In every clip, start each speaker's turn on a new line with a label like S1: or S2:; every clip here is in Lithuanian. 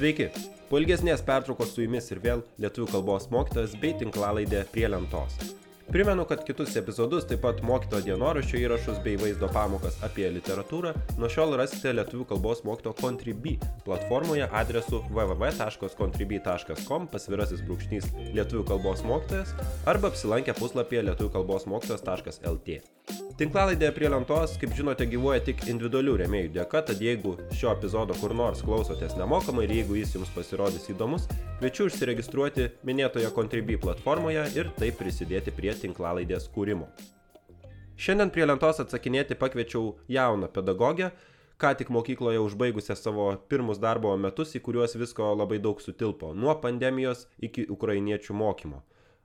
S1: Sveiki! Po ilgesnės pertraukos su jumis ir vėl lietuvių kalbos mokytojas bei tinklalaidė prie lentos. Primenu, kad kitus epizodus, taip pat mokyto dienoraščio įrašus bei vaizdo pamokas apie literatūrą nuo šiol rasite lietuvių kalbos mokyto Contribui platformoje adresu www.contribui.com pasvirasis brūkšnys lietuvių kalbos mokytojas arba apsilankę puslapyje lietuvių kalbos mokytojas.lt. Tinklalaidė prie lentos, kaip žinote, gyvuoja tik individualių remėjų dėka, tad jeigu šio epizodo kur nors klausotės nemokamai ir jeigu jis jums pasirodys įdomus, kviečiu užsiregistruoti minėtoje Contribui platformoje ir taip prisidėti prie tinklalaidės kūrimo. Šiandien prie lentos atsakinėti pakviečiau jauną pedagogę, ką tik mokykloje užbaigusią savo pirmus darbo metus, į kuriuos visko labai daug sutilpo, nuo pandemijos iki ukrainiečių mokymo.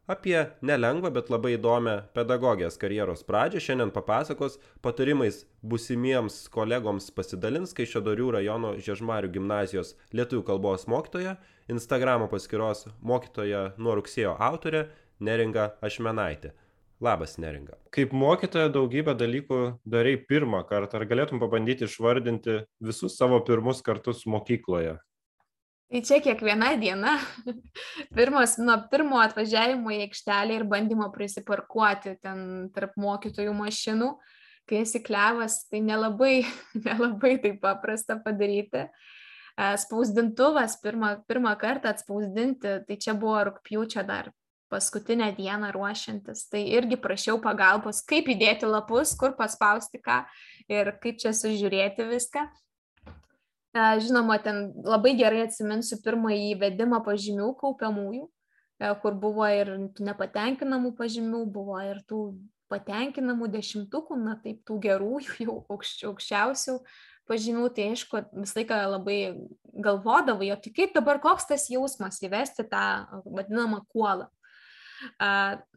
S1: Apie nelengvą, bet labai įdomią pedagogės karjeros pradžią šiandien papasakos patarimais busimiems kolegoms pasidalins Kaišėdorių rajono Žiežmarių gimnazijos lietuvių kalbos mokytoja, Instagramo paskyros mokytoja nuo rugsėjo autorė Neringa Ašmenaitė. Labas, Neringa.
S2: Kaip mokytoja daugybę dalykų darai pirmą kartą. Ar galėtum pabandyti išvardinti visus savo pirmus kartus mokykloje?
S3: Tai čia kiekviena diena, pirmas, nuo pirmo atvažiavimo į aikštelę ir bandymo prisiparkuoti ten tarp mokytojų mašinų, kai esi klevas, tai nelabai, nelabai tai paprasta padaryti. Spausdintuvas pirmą, pirmą kartą atspausdinti, tai čia buvo rūpjūčio dar paskutinę dieną ruošiantis, tai irgi prašiau pagalbos, kaip įdėti lapus, kur paspausti ką ir kaip čia sužiūrėti viską. Žinoma, ten labai gerai atsiminsiu pirmąjį įvedimą pažymių kaupiamųjų, e, kur buvo ir nepatenkinamų pažymių, buvo ir tų patenkinamų dešimtukų, na taip, tų gerųjų, jau aukščiausių pažymių, tai aišku, visą laiką labai galvodavai, o tai kaip dabar koks tas jausmas įvesti tą vadinamą kuolą.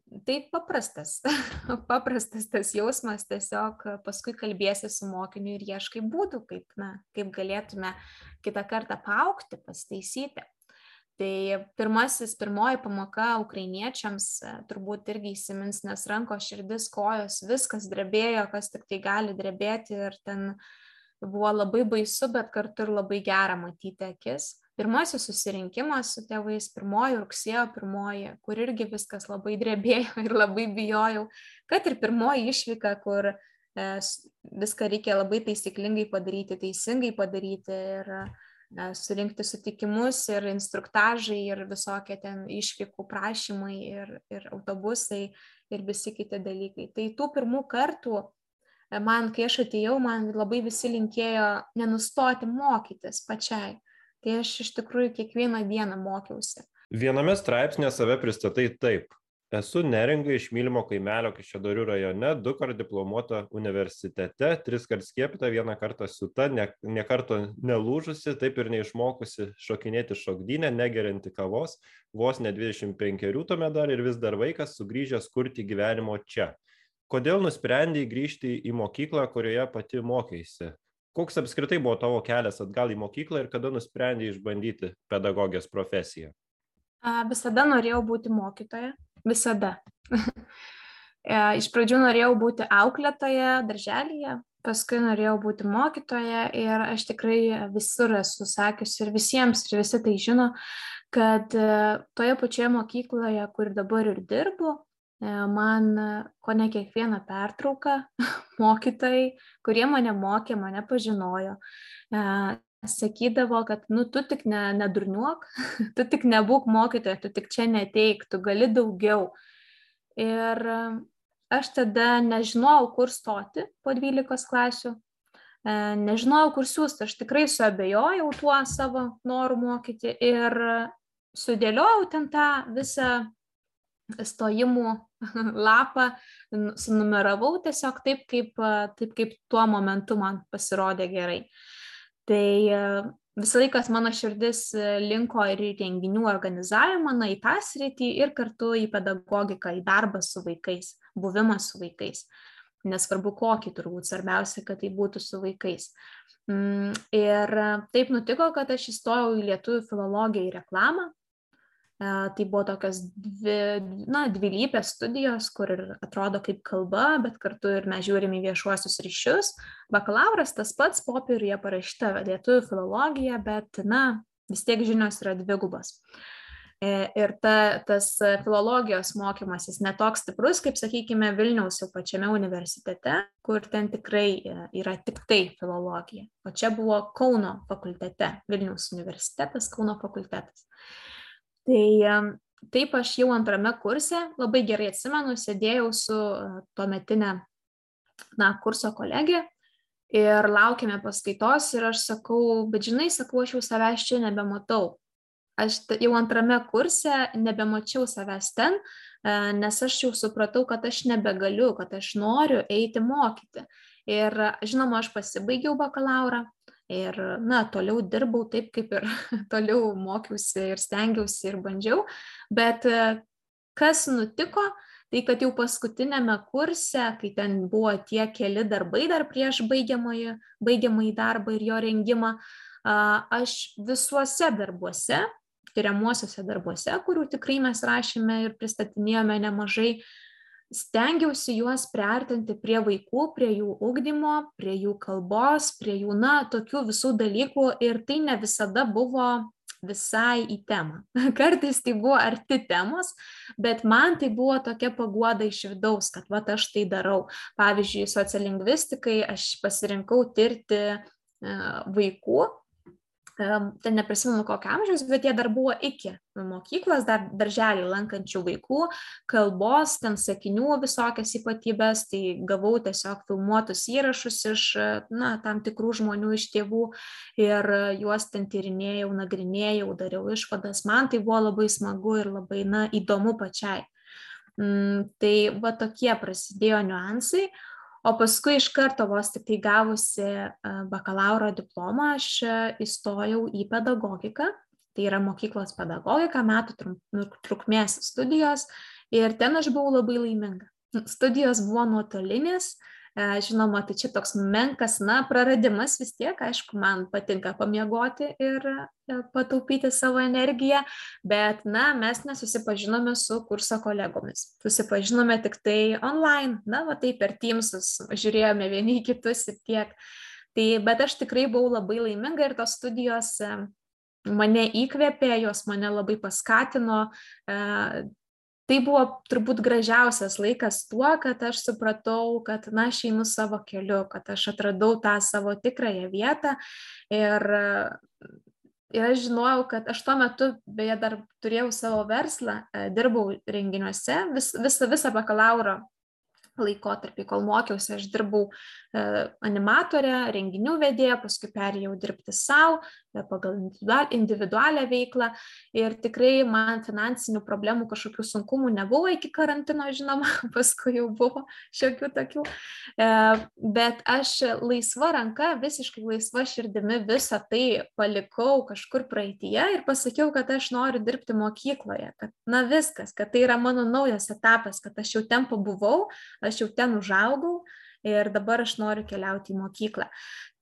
S3: Tai paprastas, paprastas tas jausmas, tiesiog paskui kalbėsi su mokiniu ir ieškai būdų, kaip, na, kaip galėtume kitą kartą paaukti, pasitaisyti. Tai pirmasis, pirmoji pamoka ukrainiečiams turbūt irgi įsimins, nes rankos, širdis, kojos, viskas drebėjo, kas tik tai gali drebėti ir ten buvo labai baisu, bet kartu ir labai gera matyti akis pirmasis susirinkimas su tėvais, pirmoji rugsėjo pirmoji, kur irgi viskas labai drebėjo ir labai bijojau, kad ir pirmoji išvyka, kur e, viską reikia labai taisyklingai padaryti, teisingai padaryti ir e, surinkti sutikimus ir instruktažai ir visokie ten išvykų prašymai ir, ir autobusai ir visi kiti dalykai. Tai tų pirmų kartų e, man, kai aš atėjau, man labai visi linkėjo nenustoti mokytis pačiai tai aš iš tikrųjų kiekvieną dieną mokiausi.
S2: Viename straipsnėje save pristatai taip. Esu neringa iš mylimo kaimelio Kišėdorių rajone, du kart diplomuota universitete, tris kart skiepita, vieną kartą siuta, ne, ne karto nelūžusi, taip ir neišmokusi šokinėti šokdynę, negerinti kavos, vos ne 25 tuomet dar ir vis dar vaikas sugrįžęs kurti gyvenimo čia. Kodėl nusprendėjai grįžti į mokyklą, kurioje pati mokėsi? Koks apskritai buvo tavo kelias atgal į mokyklą ir kada nusprendei išbandyti pedagogės profesiją?
S3: Visada norėjau būti mokytoja, visada. E, iš pradžių norėjau būti auklėtoja darželėje, paskui norėjau būti mokytoja ir aš tikrai visur esu sakiusi ir visiems, ir visi tai žino, kad e, toje pačioje mokykloje, kur dabar ir dirbu, man ko ne kiekvieną pertrauką mokytojai, kurie mane mokė, mane pažinojo, e, sakydavo, kad, nu, tu tik ne, nedurniuok, tu tik nebūk mokytoja, tu tik čia neteik, tu gali daugiau. Ir e, aš tada nežinojau, kur stoti po 12 klasių, nežinojau, kur siūsti, aš tikrai suabejojau tuo savo noru mokyti ir sudėliojau ten tą visą stojimų lapą, sunumeravau tiesiog taip, kaip, taip, kaip tuo momentu man pasirodė gerai. Tai visą laiką mano širdis linko ir į renginių organizavimą, na, į tą sritį ir kartu į pedagogiką, į darbą su vaikais, buvimą su vaikais. Nesvarbu kokį, turbūt svarbiausia, kad tai būtų su vaikais. Mm, ir taip nutiko, kad aš įstojau į lietuvių filologiją į reklamą, Tai buvo tokios dvi, na, dvilypės studijos, kur ir atrodo kaip kalba, bet kartu ir mes žiūrim į viešuosius ryšius. Bakalauras tas pats popieriuje parašyta lietuvių filologija, bet, na, vis tiek žinios yra dvigubos. E, ir ta, tas filologijos mokymasis netoks stiprus, kaip, sakykime, Vilniaus jau pačiame universitete, kur ten tikrai e, yra tik tai filologija. O čia buvo Kauno fakultete, Vilniaus universitetas, Kauno fakultetas. Tai taip aš jau antrame kurse, labai gerai atsimenu, sėdėjau su e, tuo metinė, na, kurso kolegė ir laukėme paskaitos ir aš sakau, bet žinai, sakau, aš jau savęs čia nebematau. Aš jau antrame kurse nebemačiau savęs ten, e, nes aš jau supratau, kad aš nebegaliu, kad aš noriu eiti mokyti. Ir žinoma, aš pasibaigiau bakalauro, ir na toliau dirbau taip kaip ir toliau mokiausi ir stengiausi ir bandžiau. Bet e, kas nutiko tai kad jau paskutiniame kurse kai ten buvo tie keli darbai dar prieš baigiamąjį baigiamąjį darbą ir jo rengimą aš visuose darbuose tiriamuosiuose darbuose kurių tikrai mes rašėme ir pristatinėjome nemažai stengiausi juos priartinti prie vaikų, prie jų ugdymo, prie jų kalbos, prie jų, na, tokių visų dalykų ir tai ne visada buvo visai į temą. Kartais tai buvo arti temos, bet man tai buvo tokia paguoda iš vidaus, kad va aš tai darau. Pavyzdžiui, sociolingvistikai aš pasirinkau tirti e, vaikų ten neprisimenu kokio amžiaus, bet jie dar buvo iki mokyklos, dar darželį lankančių vaikų, kalbos, ten sakinių visokias ypatybės, tai gavau tiesiog filmuotus įrašus iš na, tam tikrų žmonių, iš tėvų ir juos ten tyrinėjau, nagrinėjau, dariau išvadas. Man tai buvo labai smagu ir labai na, įdomu pačiai. Mm, tai va tokie prasidėjo niuansai, o paskui iš karto vos tik tai gavusi bakalauro diplomą aš įstojau į pedagogiką. Tai yra mokyklos pedagogika metų nu, trukmės studijos. Ir ten aš buvau labai laiminga. Studijos buvo nuotolinės E, žinoma, tai čia toks menkas, na, praradimas vis tiek, aišku, man patinka pamiegoti ir e, pataupyti savo energiją, bet, na, mes nesusipažinome su kurso kolegomis. Susipažinome tik tai online, na, va tai per Teamsus žiūrėjome vieni kitus ir tiek. Tai, bet aš tikrai buvau labai laiminga ir tos studijos e, mane įkvėpė, jos mane labai paskatino, tai buvo turbūt gražiausias laikas tuo, kad aš supratau, kad, na, aš einu savo keliu, kad aš atradau tą savo tikrąją vietą. Ir, ir aš žinojau, kad aš tuo metu, beje, dar turėjau savo verslą, dirbau renginiuose, vis, visą, visą bakalauro laikotarpį, kol mokiausi, aš dirbau e, animatorė, renginių vedėja, paskui perėjau dirbti savo e, pagal individualią veiklą. Ir tikrai man finansinių problemų, kažkokių sunkumų nebuvo iki karantino, žinoma, paskui jau buvo šiokių tokių, e, bet aš laisva ranka, visiškai laisva širdimi visą tai palikau kažkur praeitie ir pasakiau, kad aš noriu dirbti mokykloje, kad na viskas, kad tai yra mano naujas etapas, kad aš jau ten pabuvau, aš jau ten užaugau ir dabar aš noriu keliauti į mokyklą.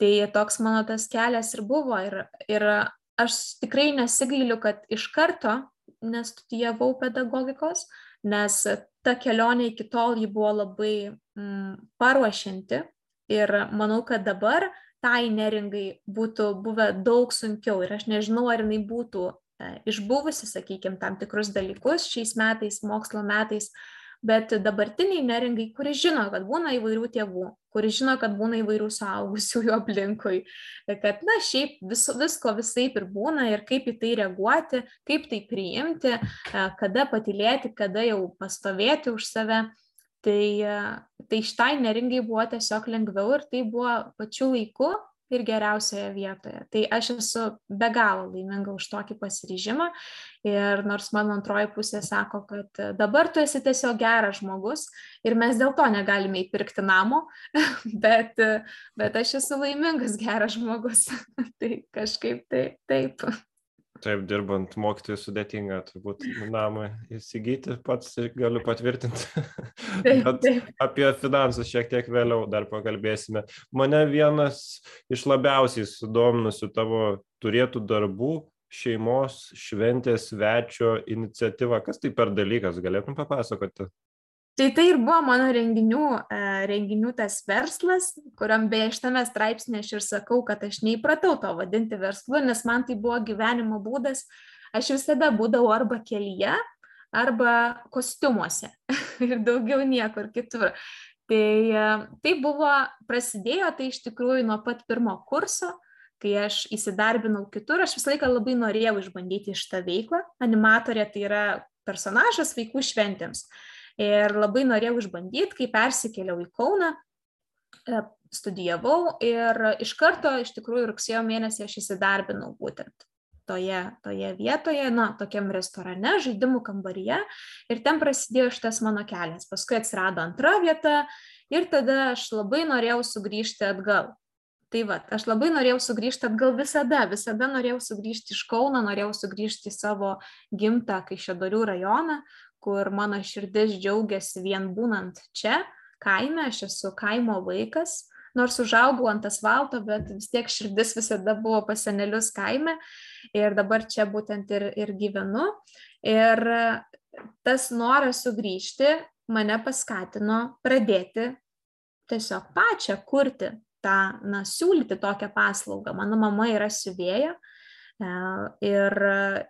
S3: Tai toks mano tas kelias ir buvo. Ir, ir aš tikrai nesigailiu, kad iš karto nestudijavau pedagogikos, nes ta kelionė iki tol ji buvo labai mm, paruošinti. Ir manau, kad dabar tai neringai būtų buvę daug sunkiau. Ir aš nežinau, ar jinai būtų e, išbuvusi, sakykime, tam tikrus dalykus šiais metais, mokslo metais, bet dabartiniai neringai, kuris žino, kad būna įvairių tėvų, kuris žino, kad būna įvairių suaugusiųjų aplinkui, kad, na, šiaip vis, visko visai ir būna ir kaip į tai reaguoti, kaip tai priimti, kada patilėti, kada jau pastovėti už save. Tai, tai šitai neringai buvo tiesiog lengviau ir tai buvo pačiu laiku ir geriausioje vietoje. Tai aš esu be galo laiminga už tokį pasiryžimą ir nors mano antroji pusė sako, kad dabar tu esi tiesiog geras žmogus ir mes dėl to negalime įpirkti namo, bet, bet aš esu laimingas geras žmogus. tai kažkaip tai, taip.
S2: Taip, dirbant mokytojų sudėtinga, turbūt namą įsigyti pats galiu patvirtinti. Bet apie finansus šiek tiek vėliau dar pakalbėsime. Mane vienas iš labiausiai sudominusių tavo turėtų darbų šeimos šventės svečio iniciatyva. Kas tai per dalykas, galėtum papasakoti?
S3: Tai tai ir buvo mano renginių, e, renginių tas verslas, kuriam beje šitame straipsnė aš ir sakau, kad aš neįpratau to vadinti verslu, nes man tai buvo gyvenimo būdas. Aš visada būdavau arba kelyje, arba kostiumuose ir daugiau niekur kitur. Tai e, tai buvo, prasidėjo tai iš tikrųjų nuo pat pirmo kurso, kai aš įsidarbinau kitur, aš visą laiką labai norėjau išbandyti šitą veiklą. Animatorė tai yra personažas vaikų šventėms ir labai norėjau išbandyti, kai persikėliau į Kauną, e, studijavau ir iš karto, iš tikrųjų, rugsėjo mėnesį aš įsidarbinau būtent toje, toje vietoje, na, tokiam restorane, žaidimų kambaryje ir ten prasidėjo šitas mano kelias. Paskui atsirado antra vieta ir tada aš labai norėjau sugrįžti atgal. Tai va, aš labai norėjau sugrįžti atgal visada, visada norėjau sugrįžti iš Kauno, norėjau sugrįžti į savo gimtą Kaišėdorių rajoną, kur mano širdis džiaugiasi vien būnant čia, kaime, aš esu kaimo vaikas, nors užaugau ant asfalto, bet vis tiek širdis visada buvo pas senelius kaime ir dabar čia būtent ir, ir gyvenu. Ir tas noras sugrįžti mane paskatino pradėti tiesiog pačią kurti tą, na, siūlyti tokią paslaugą. Mano mama yra siuvėja e, ir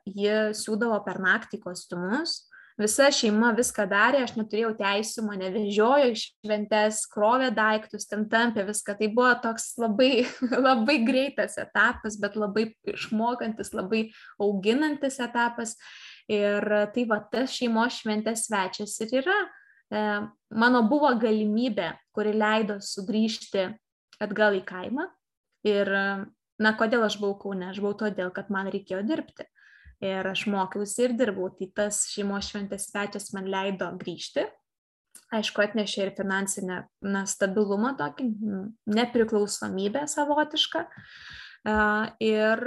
S3: ji siūdavo per naktį kostiumus visa šeima viską darė, aš neturėjau teisų, mane vežiojo iš šventės, krovė daiktus, ten tampė viską. Tai buvo toks labai, labai greitas etapas, bet labai išmokantis, labai auginantis etapas. Ir tai va, tas šeimos šventės svečias ir yra. E, mano buvo galimybė, kuri leido sugrįžti atgal į kaimą. Ir, na, kodėl aš buvau kaune? Aš buvau todėl, kad man reikėjo dirbti ir aš mokiausi ir dirbau. Tai tas šeimos šventės svečias man leido grįžti. Aišku, atnešė ir finansinę na, stabilumą, tokį nepriklausomybę savotišką. Ir,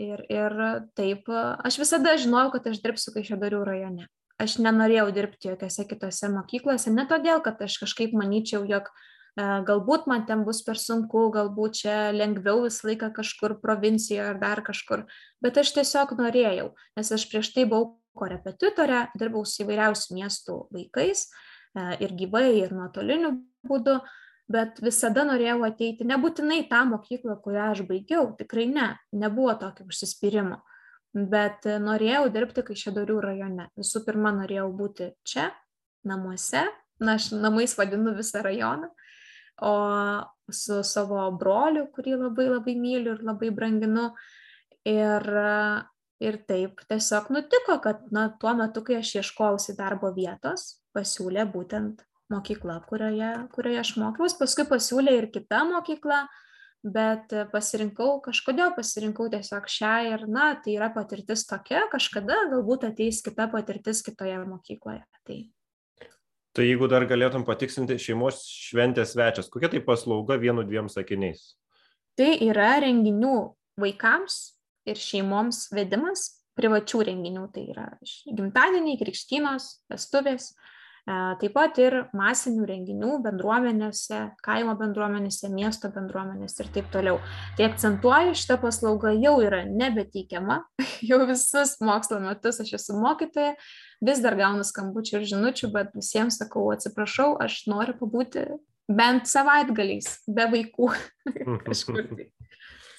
S3: ir, ir taip, aš visada žinojau, kad aš dirbsiu Kaišėdarių rajone. Aš nenorėjau dirbti jokiose kitose mokyklose, ne todėl, kad aš kažkaip manyčiau, jog uh, galbūt man ten bus per sunku, galbūt čia lengviau visą laiką kažkur provincijoje ar dar kažkur, bet aš tiesiog norėjau, nes aš prieš tai buvau korepetitorė, dirbau su įvairiausių miestų vaikais ir gyvai, ir nuotoliniu būdu, bet visada norėjau ateiti, nebūtinai tą mokyklą, kurią aš baigiau, tikrai ne, nebuvo tokio užsispyrimo, bet norėjau dirbti Kaišėdorių rajone. Visų pirma, norėjau būti čia, namuose, na, aš namais vadinu visą rajoną, o su savo broliu, kurį labai labai myliu ir labai branginu. Ir, ir taip tiesiog nutiko, kad na, tuo metu, kai aš ieškojausi darbo vietos, pasiūlė būtent mokykla, kurioje, kurioje aš mokiausi. Paskui pasiūlė ir kita mokykla, bet pasirinkau, kažkodėl pasirinkau tiesiog šią ir, na, tai yra patirtis tokia, kažkada galbūt ateis kita patirtis kitoje mokykloje. Tai
S2: Tai jeigu dar galėtum patikslinti šeimos šventės svečias, kokia tai paslauga vienu dviem sakiniais?
S3: Tai yra renginių vaikams ir šeimoms vedimas, privačių renginių, tai yra gimtadieniai, krikštynos, vestuvės, taip pat ir masinių renginių bendruomenėse, kaimo bendruomenėse, miesto bendruomenėse ir taip toliau. Tai akcentuoju, šita paslauga jau yra nebeteikiama, jau visus mokslo metus aš esu mokytoja, vis dar gaunu skambučių ir žinučių, bet visiems sakau, atsiprašau, aš noriu pabūti bent savaitgaliais be vaikų kažkur. Tai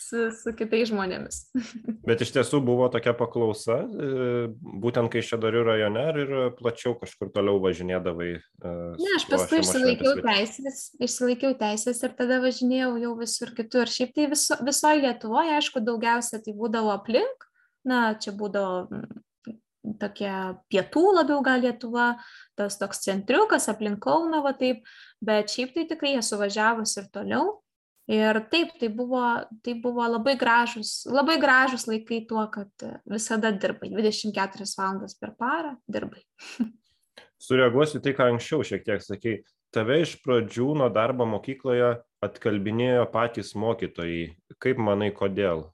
S3: su, su kitais žmonėmis.
S2: Bet iš tiesų buvo tokia paklausa, e, būtent kai Šedarių rajone ir plačiau kažkur toliau važinėdavai.
S3: E, ne, aš paskui išsilaikiau teisės, išsilaikiau teisės ir tada važinėjau jau visur kitur. Šiaip tai viso, visoje Lietuvoje, aišku, daugiausia tai būdavo aplink, na, čia būdavo tokie pietų labiau gal Lietuva, tas toks centriukas aplink Kauną, va taip, bet šiaip tai tikrai esu važiavus ir toliau. Ir taip, tai buvo, tai buvo labai, gražus, labai gražus laikai tuo, kad visada dirbai, 24 valandas per parą dirbai.
S2: Sureaguosiu tai, ką anksčiau šiek tiek sakei. Tave iš pradžių nuo darbo mokykloje atkalbinėjo patys mokytojai. Kaip manai, kodėl?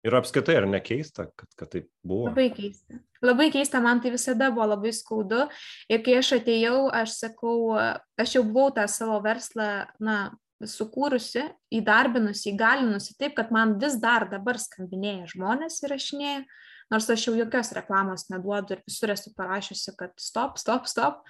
S2: Ir apskaitai, ar nekeista, kad, kad taip buvo?
S3: Labai keista. Labai keista, man tai visada buvo labai skaudu. Ir kai aš atėjau, aš sakau, aš jau buvau tą savo verslą, na, sukūrusi, įdarbinusi, įgalinusi taip, kad man vis dar dabar skambinėja žmonės įrašinėja, nors aš jau jokios reklamos neduodu ir visur esu parašiusi, kad stop, stop, stop.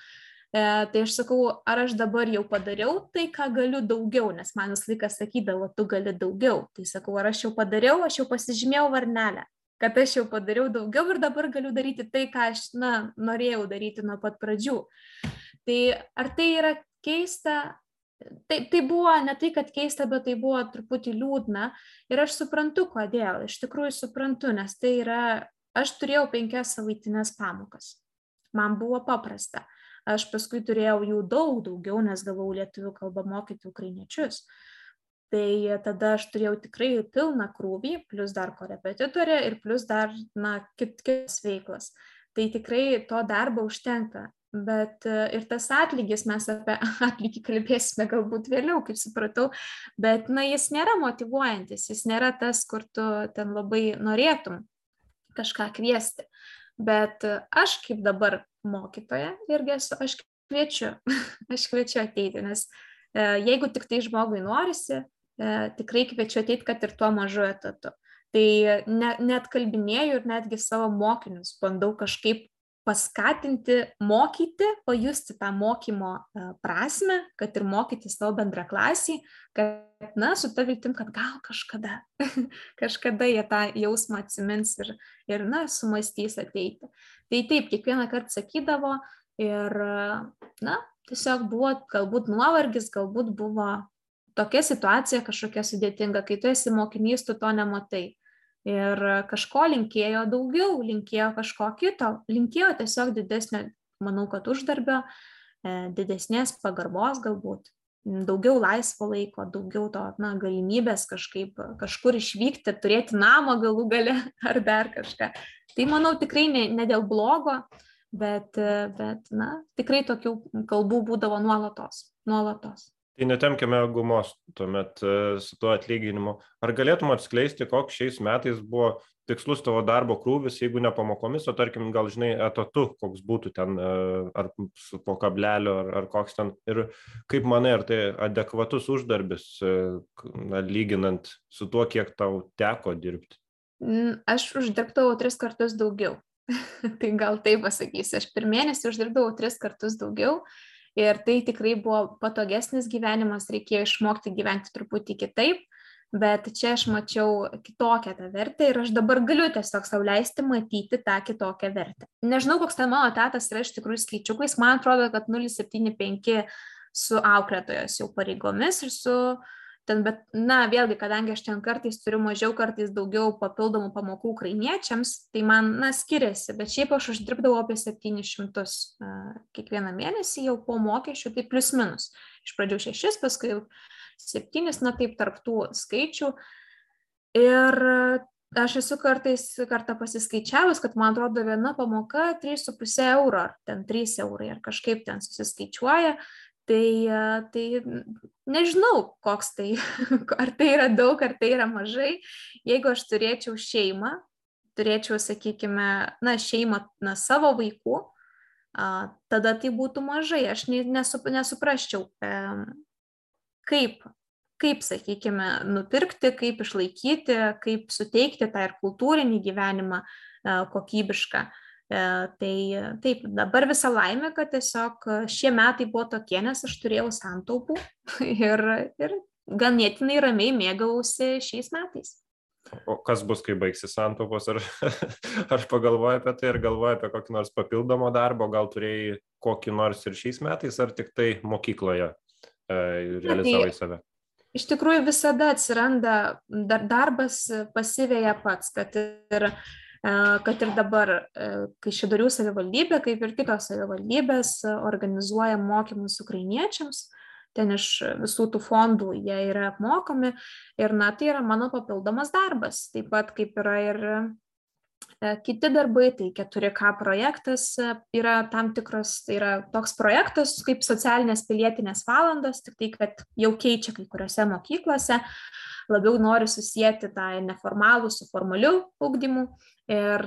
S3: E, tai aš sakau, ar aš dabar jau padariau tai, ką galiu daugiau, nes man vis laikas sakydavo, tu gali daugiau. Tai sakau, ar aš jau padariau, aš jau pasižymėjau varnelę, kad aš jau padariau daugiau ir dabar galiu daryti tai, ką aš na, norėjau daryti nuo pat pradžių. Tai ar tai yra keista, tai, tai buvo ne tai, kad keista, bet tai buvo truputį liūdna. Ir aš suprantu, kodėl. Iš tikrųjų suprantu, nes tai yra, aš turėjau penkias savaitinės pamokas. Man buvo paprasta. Aš paskui turėjau jų daug daugiau, nes gavau lietuvių kalbą mokyti ukrainiečius. Tai tada aš turėjau tikrai pilną krūvį, plus dar korepetitorė ir plus dar, na, kitas veiklas. Tai tikrai to darbo užtenka bet e, ir tas atlygis, mes apie atlygį kalbėsime galbūt vėliau, kaip supratau, bet na, jis nėra motivuojantis, jis nėra tas, kur tu ten labai norėtum kažką kviesti. Bet e, aš kaip dabar mokytoja irgi esu, aš kviečiu, aš kviečiu ateiti, nes e, jeigu tik tai žmogui norisi, tikrai kviečiu ateiti, kad ir tuo mažu etatu. Tai ne, net kalbinėjau ir netgi savo mokinius bandau kažkaip paskatinti mokyti, pajusti tą mokymo e, prasme, kad ir mokyti savo bendraklasį, kad, na, su ta viltim, kad gal kažkada, kažkada jie tą jausmą atsimins ir, ir na, sumastys ateiti. Tai taip, kiekvieną kartą sakydavo ir, na, tiesiog buvo galbūt nuovargis, galbūt buvo tokia situacija kažkokia sudėtinga, kai tu esi mokinys, tu to nematai ir kažko linkėjo daugiau, linkėjo kažko kito, linkėjo tiesiog didesnio, manau, kad uždarbio, e, didesnės pagarbos galbūt, daugiau laisvo laiko, daugiau to, na, galimybės kažkaip kažkur išvykti, turėti namą galų gale ar dar kažką. Tai manau tikrai ne, ne dėl blogo, bet, bet, na, tikrai tokių kalbų būdavo nuolatos, nuolatos.
S2: Tai netemkime gumos tuomet e, su tuo atlyginimu. Ar galėtum atskleisti, koks šiais metais buvo tikslus tavo darbo krūvis, jeigu ne pamokomis, o tarkim, gal žinai, etatu, koks būtų ten, e, ar po kablelio, ar, ar koks ten. Ir kaip manai, ar tai adekvatus uždarbis, e, na, lyginant su tuo, kiek tau teko dirbti?
S3: Aš uždirbdavau tris kartus daugiau. tai gal taip pasakysiu. Aš per mėnesį uždirbdavau tris kartus daugiau ir tai tikrai buvo patogesnis gyvenimas, reikėjo išmokti gyventi truputį kitaip, bet čia aš mačiau kitokią tą vertę ir aš dabar galiu tiesiog sauliaisti matyti tą kitokią vertę. Nežinau, koks ten mano tatas yra iš tikrųjų skaičiukais, man atrodo, kad 075 su auklėtojos jau pareigomis ir su uh, ten, bet, na, vėlgi, kadangi aš ten kartais turiu mažiau, kartais daugiau papildomų pamokų ukrainiečiams, tai man, na, skiriasi, bet šiaip aš uždirbdavau apie 700 uh, kiekvieną mėnesį jau po mokesčių, tai plus minus. Iš pradžių 6, paskui 7, na, taip, tarptų skaičių. Ir aš esu kartais kartą pasiskaičiavus, kad man atrodo viena pamoka 3,5 euro, ar ten 3 eurai, ar kažkaip ten susiskaičiuoja. Tai, tai nežinau, koks tai, ar tai yra daug, ar tai yra mažai. Jeigu aš turėčiau šeimą, turėčiau, sakykime, na, šeimą, na, savo vaikų, tada tai būtų mažai. Aš nesup, nesuprasčiau, kaip, kaip, sakykime, nupirkti, kaip išlaikyti, kaip suteikti tą ir kultūrinį gyvenimą kokybišką. E, tai taip, dabar visa laimė, kad tiesiog šie metai buvo tokie, nes aš turėjau santaupų ir, ir ganėtinai ramiai mėgausi šiais metais.
S2: O kas bus, kai baigsi santaupos? Ar, ar pagalvoji apie tai, ar galvoji apie kokį nors papildomą darbą, gal turėjai kokį nors ir šiais metais, ar tik tai mokykloje e, realizavai tai, save?
S3: Iš tikrųjų visada atsiranda dar, darbas pasivėja pats, kad ir kad ir dabar Kaišėdorių savivaldybė, kaip ir kitos savivaldybės, organizuoja mokymus ukrainiečiams. Ten iš visų tų fondų jie yra apmokami ir, na, tai yra mano papildomas darbas. Taip pat kaip yra ir kiti darbai, tai 4K projektas yra tam tikras, tai yra toks projektas kaip socialinės pilietinės valandos, tik tai, kad jau keičia kai kuriuose mokyklose. Labiau nori susijęti tą neformalų su formaliu ugdymu. Ir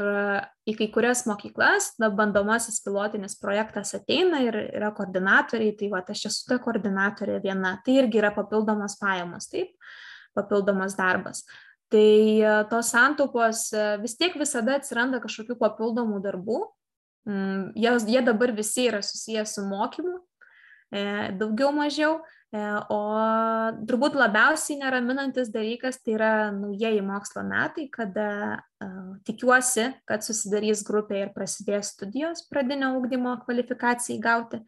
S3: į kai kurias mokyklas, na, bandomasis pilotinis projektas ateina ir yra koordinatoriai, tai va, aš esu ta koordinatorė viena, tai irgi yra papildomos pajamos, taip, papildomas darbas. Tai tos santaupos vis tiek visada atsiranda kažkokių papildomų darbų, mm, jie, dabar visi yra susijęs su mokymu, e, daugiau mažiau, E, o turbūt labiausiai neraminantis dalykas tai yra naujieji mokslo metai, kada uh, tikiuosi, kad susidarys grupė ir prasidės studijos pradinio ūkdymo kvalifikacijai gauti.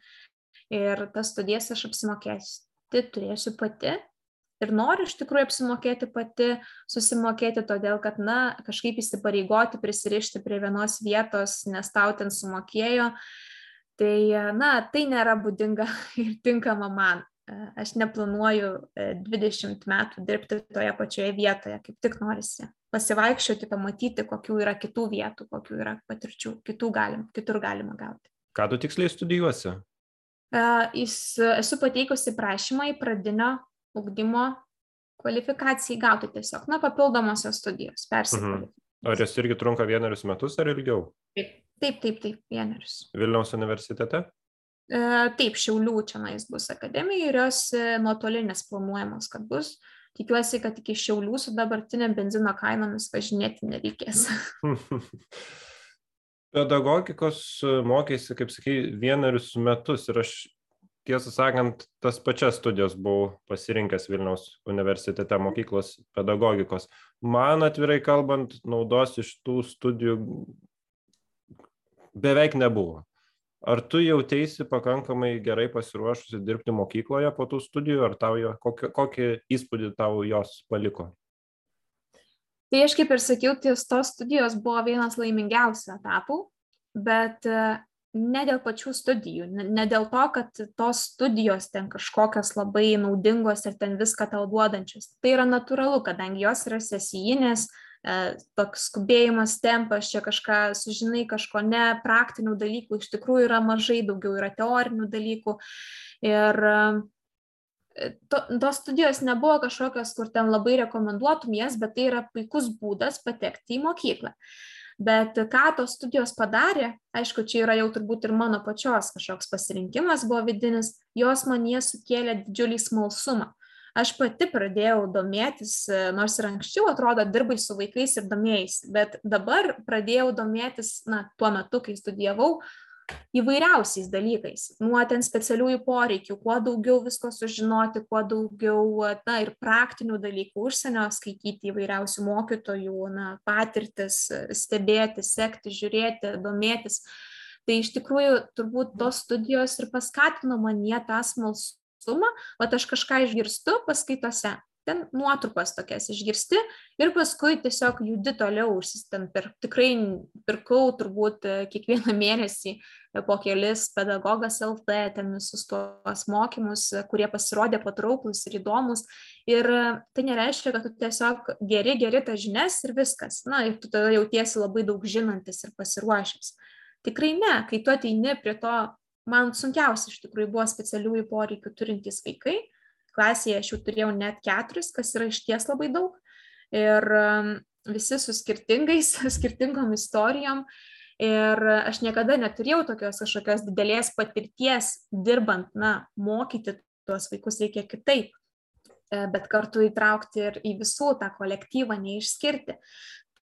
S3: Ir tas studijas aš apsimokėti turėsiu pati. Ir noriu iš tikrųjų apsimokėti pati, susimokėti, todėl kad, na, kažkaip įsipareigoti, prisirišti prie vienos vietos, nes tau ten sumokėjo. Tai, na, tai nėra būdinga ir tinkama man aš neplanuoju 20 e, metų dirbti toje pačioje vietoje, kaip tik norisi pasivaikščioti, pamatyti, kokių yra kitų vietų, kokių yra patirčių, kitų galim, kitur galima gauti.
S2: Ką tu tiksliai studijuosi?
S3: Esu pateikusi prašymą į pradinio ugdymo kvalifikacijai gauti tiesiog, na, papildomosios studijos, persikvalifikacijos. Mhm.
S2: Ar jos irgi trunka vienerius metus ar ilgiau?
S3: Taip, taip, taip, taip vienerius.
S2: Vilniaus universitete?
S3: E, taip, Šiaulių čia nais bus akademija ir jos e, nuotolinės planuojamos, kad bus. Tikiuosi, kad iki Šiaulių su dabartinė benzino kainomis važinėti nereikės.
S2: Pedagogikos e, mokėsi, kaip sakai, vienerius metus ir aš tiesą sakant, tas pačias studijas buvau pasirinkęs Vilniaus universitete mokyklos pedagogikos. Man atvirai kalbant, naudos iš tų studijų beveik nebuvo. Ar tu jautėsi pakankamai gerai pasiruošusi dirbti mokykloje po tų studijų, ar tau jo, kokį, kokį įspūdį tau jos paliko?
S3: Tai aš kaip ir sakiau, ties tos studijos buvo vienas laimingiausių etapų, bet e, ne dėl pačių studijų, ne dėl to, kad tos studijos ten kažkokios labai naudingos ir ten viską tau duodančios. Tai yra natūralu, kadangi jos yra sesijinės, E, toks skubėjimas, tempas, čia kažką sužinai, kažko ne, praktinių dalykų iš tikrųjų yra mažai, daugiau yra teorinių dalykų. Ir e, to, tos studijos nebuvo kažkokios, kur ten labai rekomenduotum jas, bet tai yra puikus būdas patekti į mokyklą. Bet ką tos studijos padarė, aišku, čia yra jau turbūt ir mano pačios kažkoks pasirinkimas buvo vidinis, jos man jie sukėlė didžiulį smalsumą aš pati pradėjau domėtis, e, nors ir anksčiau atrodo dirbai su vaikais ir domėjais, bet dabar pradėjau domėtis, na, tuo metu, kai studijavau, įvairiausiais dalykais, nuo ten specialiųjų poreikių, kuo daugiau visko sužinoti, kuo daugiau, na, ir praktinių dalykų, užsienio skaityti įvairiausių mokytojų, na, patirtis, stebėti, sekti, žiūrėti, domėtis. Tai iš tikrųjų turbūt tos studijos ir paskatino manie tą smalsumą smalsumą, o aš kažką išgirstu paskaitose, ten nuotrupas tokias išgirsti ir paskui tiesiog judi toliau, ten per, tikrai pirkau turbūt e, kiekvieną mėnesį e, po kelis pedagogas LT, ten visus tuos mokymus, e, kurie pasirodė patrauklus ir įdomus. Ir tai nereiškia, kad tu tiesiog geri, geri tas žinias ir viskas. Na, ir tu tada jautiesi labai daug žinantis ir pasiruošęs. Tikrai ne, kai tu ateini prie to man sunkiausia iš tikrųjų buvo specialiųjų poreikių turintys vaikai. Klasėje aš jau turėjau net keturis, kas yra iš ties labai daug. Ir um, visi su skirtingais, skirtingom istorijom. Ir aš niekada neturėjau tokios kažkokios didelės patirties dirbant, na, mokyti tuos vaikus reikia kitaip, e, bet kartu įtraukti ir į visų tą kolektyvą, neišskirti.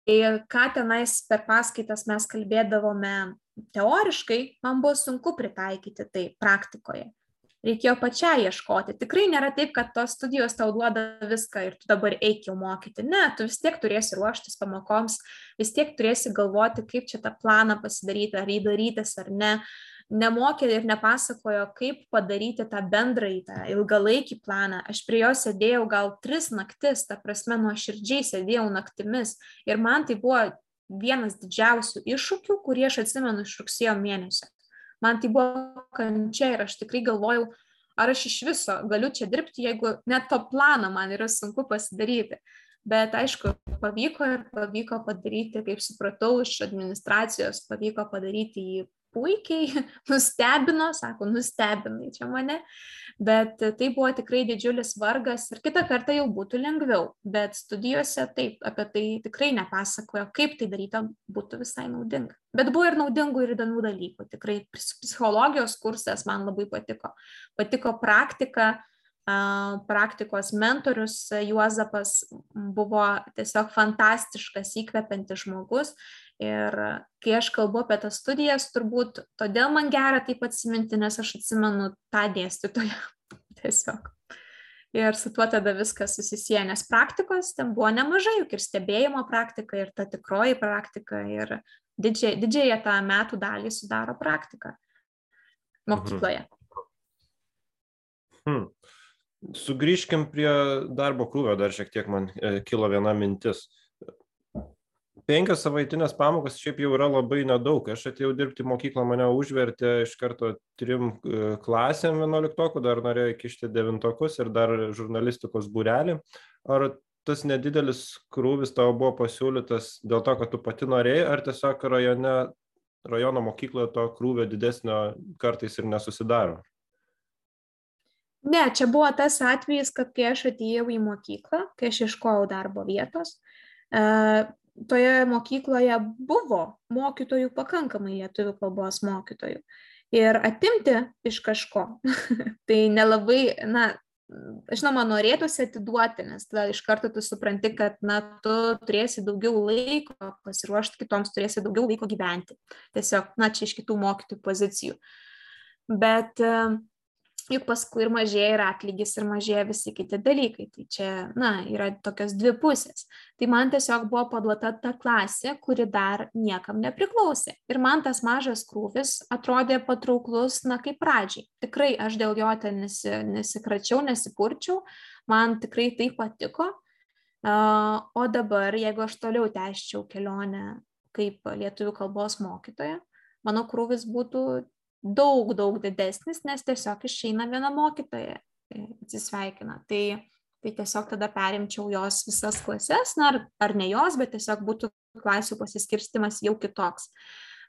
S3: Tai ką tenais per paskaitas mes kalbėdavome teoriškai man buvo sunku pritaikyti tai praktikoje. Reikėjo pačiai ieškoti. Tikrai nėra taip, kad tos studijos tau duoda viską ir tu dabar eik jau mokyti. Ne, tu vis tiek turėsi ruoštis pamokoms, vis tiek turėsi galvoti, kaip čia tą planą pasidaryti, ar įdarytis ar ne. Nemokė ir nepasakojo, kaip padaryti tą bendrąjį, tą ilgalaikį planą. Aš prie jo sėdėjau gal tris naktis, ta prasme, nuoširdžiai sėdėjau naktimis. Ir man tai buvo vienas didžiausių iššūkių, kurį aš atsimenu iš rugsėjo mėnesio. Man tai buvo kančia ir aš tikrai galvojau, ar aš iš viso galiu čia dirbti, jeigu net to planą man yra sunku pasidaryti. Bet aišku, pavyko ir pavyko padaryti, kaip supratau, iš administracijos pavyko padaryti jį puikiai, nustebino, sako, nustebinai čia mane, bet tai buvo tikrai didžiulis vargas ir kitą kartą jau būtų lengviau, bet studijose taip, apie tai tikrai nepasakojo, kaip tai daryti būtų visai naudinga. Bet buvo ir naudingų ir įdomių dalykų, tikrai psichologijos kursas man labai patiko. Patiko praktika, praktikos mentorius Juozapas buvo tiesiog fantastiškas, įkvepiantis žmogus. Ir kai aš kalbu apie tas studijas, turbūt todėl man gera taip atsiminti, nes aš atsimenu tą dėstytoją tiesiog. Ir su tuo tada viskas susisieja, nes praktikos ten buvo nemažai, juk ir stebėjimo praktika, ir ta tikroji praktika, ir didžiai, didžiąją tą metų dalį sudaro praktika mokykloje.
S2: Hmm. Sugrįžkim prie darbo krūvio, dar šiek tiek man e, kilo viena mintis. Penkios savaitinės pamokas šiaip jau yra labai nedaug. Aš atėjau dirbti mokyklą, mane užvertė iš karto trim e, klasėm vienuoliktokų, dar norėjau įkišti devintokus ir dar žurnalistikos būrelį. Ar tas nedidelis krūvis tavo buvo pasiūlytas dėl to, kad tu pati norėjai, ar tiesiog rajone, rajono mokykloje to krūvio didesnio kartais ir nesusidaro?
S3: Ne, čia buvo tas atvejis, kad kai aš atėjau į mokyklą, kai aš iškojau darbo vietos, e, toje mokykloje buvo mokytojų pakankamai lietuvių kalbos mokytojų. Ir atimti iš kažko, tai nelabai, na, žinoma, norėtųsi atiduoti, nes tada iš karto tu supranti, kad, na, tu turėsi daugiau laiko pasiruošti kitoms, turėsi daugiau laiko gyventi. Tiesiog, na, čia iš kitų mokytojų pozicijų. Bet uh, juk paskui ir mažėja ir atlygis, ir mažėja visi kiti dalykai. Tai čia, na, yra tokios dvi pusės. Tai man tiesiog buvo paduota ta klasė, kuri dar niekam nepriklausė. Ir man tas mažas krūvis atrodė patrauklus, na, kaip pradžiai. Tikrai aš dėl jo ten nesi, nesikračiau, nesipurčiau, man tikrai tai patiko. O dabar, jeigu aš toliau tęščiau kelionę kaip lietuvių kalbos mokytoja, mano krūvis būtų daug, daug didesnis, nes tiesiog išeina viena mokytoja, e, atsisveikina. Tai, tai tiesiog tada perimčiau jos visas klases, na, ar, ar ne jos, bet tiesiog būtų klasių pasiskirstimas jau kitoks.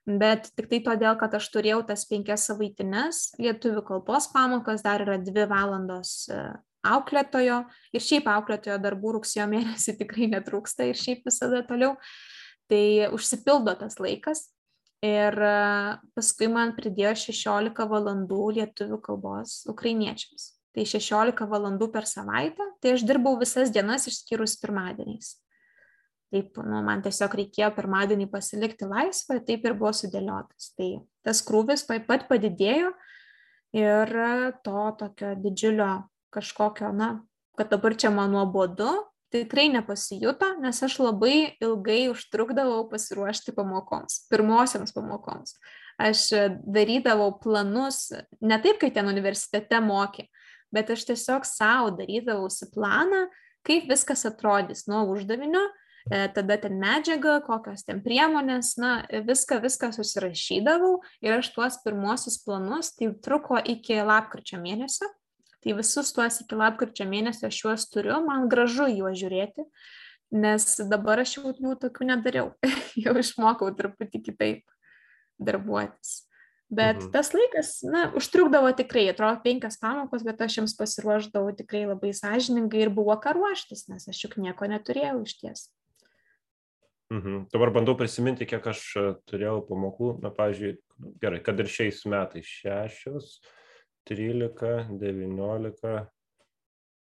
S3: Bet tik tai todėl, kad aš turėjau tas penkias savaitinės lietuvių kalbos pamokas, dar yra dvi valandos e, auklėtojo ir šiaip auklėtojo darbų rugsėjo mėnesį tikrai netrūksta ir šiaip visada toliau. Tai užsipildo tas laikas Ir e, paskui man pridėjo 16 valandų lietuvių kalbos ukrainiečiams. Tai 16 valandų per savaitę, tai aš dirbau visas dienas išskyrus pirmadieniais. Taip, nu, man tiesiog reikėjo pirmadienį pasilikti laisvą, taip ir buvo sudėliotas. Tai tas krūvis pat padidėjo ir to tokio didžiulio kažkokio, na, kad dabar čia man nuobodu, tikrai nepasijuto, nes aš labai ilgai užtrukdavau pasiruošti pamokoms, pirmosioms pamokoms. Aš darydavau planus, ne taip, kaip ten universitete mokė, bet aš tiesiog savo darydavausi planą, kaip viskas atrodys nuo uždavinio, e, tada ten medžiaga, kokios ten priemonės, na, viską, viską susirašydavau ir aš tuos pirmosius planus, tai truko iki lapkričio mėnesio Tai visus tuos iki lapkričio mėnesio aš juos turiu, man gražu juos žiūrėti, nes dabar aš jau jų tokių nedariau, jau išmokau truputį kitaip darbuotis. Bet mhm. tas laikas, na, užtrukdavo tikrai, atrodo, penkias pamokos, bet aš jiems pasiruoždavau tikrai labai sąžiningai ir buvo ką ruoštis, nes aš juk nieko neturėjau iš ties.
S2: Mhm. Dabar bandau prisiminti, kiek aš e, turėjau pamokų, na, pavyzdžiui, gerai, kad ir šiais metais šešios, trylika devyniolika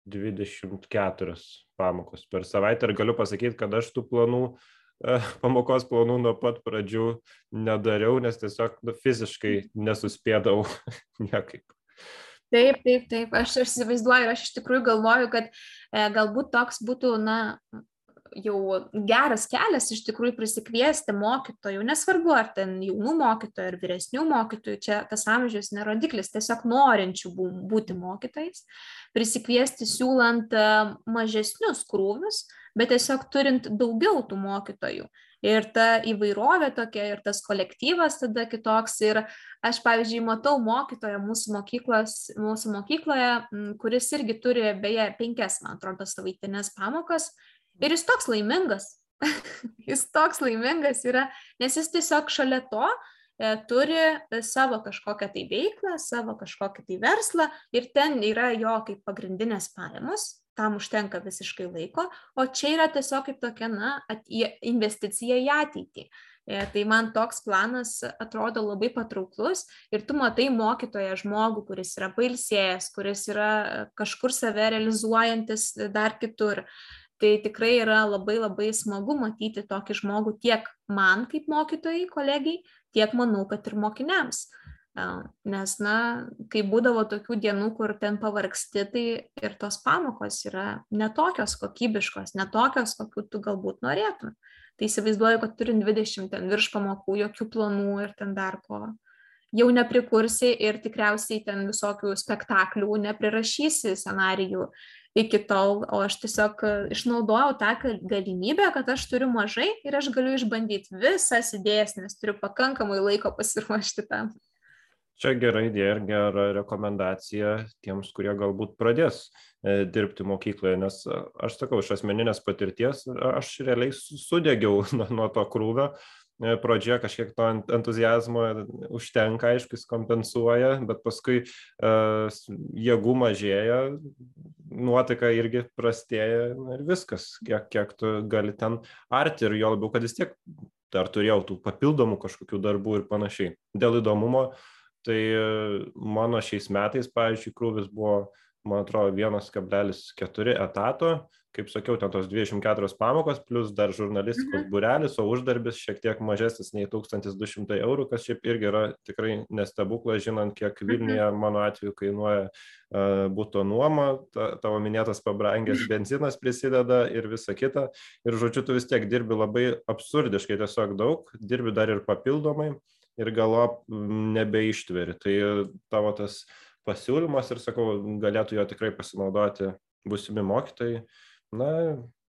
S2: dvidešimt keturios pamokos per savaitę. Ir galiu pasakyt kad aš tų planų e, pamokos planų nuo pat pradžių nedariau nes tiesiog nu, fiziškai nesuspėdavau niekaip.
S3: Taip, taip, taip, aš įsivaizduoju ir aš iš tikrųjų galvoju, kad e, galbūt toks būtų, na, jau geras kelias iš tikrųjų prisikviesti mokytojų, nesvarbu ar ten jaunų mokytojų ar vyresnių mokytojų, čia tas amžius nerodiklis, tiesiog norinčių būti mokytojais, prisikviesti siūlant e, mažesnius krūvius, bet tiesiog turint daugiau tų mokytojų. Ir ta įvairovė tokia, ir tas kolektyvas tada kitoks. Ir aš, pavyzdžiui, matau mokytoją mūsų, mokyklos, mūsų mokykloje, kuris irgi turi, beje, penkias, man atrodo, savaitinės pamokas Ir jis toks laimingas. jis toks laimingas yra, nes jis tiesiog šalia to turi savo kažkokią tai veiklą, savo kažkokį tai verslą ir ten yra jo kaip pagrindinės pajamos, tam užtenka visiškai laiko, o čia yra tiesiog kaip tokia, na, investicija į ateitį. E, tai man toks planas atrodo labai patrauklus ir tu matai mokytoją žmogų, kuris yra pailsėjęs, kuris yra kažkur save realizuojantis dar kitur. Tai tikrai yra labai labai smagu matyti tokį žmogų tiek man kaip mokytojai, kolegiai, tiek manau, kad ir mokiniams. Nes, na, kai būdavo tokių dienų, kur ten pavargsti, tai ir tos pamokos yra netokios kokybiškos, netokios, kokių tu galbūt norėtum tai įsivaizduoju, kad turim 20 ten virš pamokų, jokių planų ir ten dar ko. Jau neprikursi ir tikriausiai ten visokių spektaklių neprirašysi scenarijų iki tol, o aš tiesiog išnaudojau tą galimybę, kad aš turiu mažai ir aš galiu išbandyti visas idėjas, nes turiu pakankamai laiko pasiruošti tam.
S2: Čia gera idėja ir gera rekomendacija tiems, kurie galbūt pradės e, dirbti mokykloje, nes e, aš sakau, iš asmeninės patirties aš realiai sudegiau nuo to krūvio. E, pradžioje kažkiek to entuzijazmo užtenka, aišku, jis kompensuoja, bet paskui uh, jėgų mažėja, nuotaika irgi prastėja ir viskas, kiek, kiek tu gali ten arti ir jo labiau, kad vis tiek dar turėjau tų papildomų kažkokių darbų ir panašiai. Dėl įdomumo tai mano šiais metais, pavyzdžiui, krūvis buvo, man atrodo, 1,4 etato, kaip sakiau, ten tos 24 pamokos, plus dar žurnalistikos mhm. burelis, o uždarbis šiek tiek mažesnis nei 1200 eurų, kas šiaip irgi yra tikrai nestebuklas, žinant, kiek mhm. Vilniuje mano atveju kainuoja uh, būto nuoma, ta, tavo minėtas pabrangęs benzinas prisideda ir visa kita. Ir žodžiu, tu vis tiek dirbi labai absurdiškai, tiesiog daug, dirbi dar ir papildomai ir galop nebeištveri. Tai tavo tas pasiūlymas ir sakau, galėtų jo tikrai pasinaudoti busimi mokytojai. Na,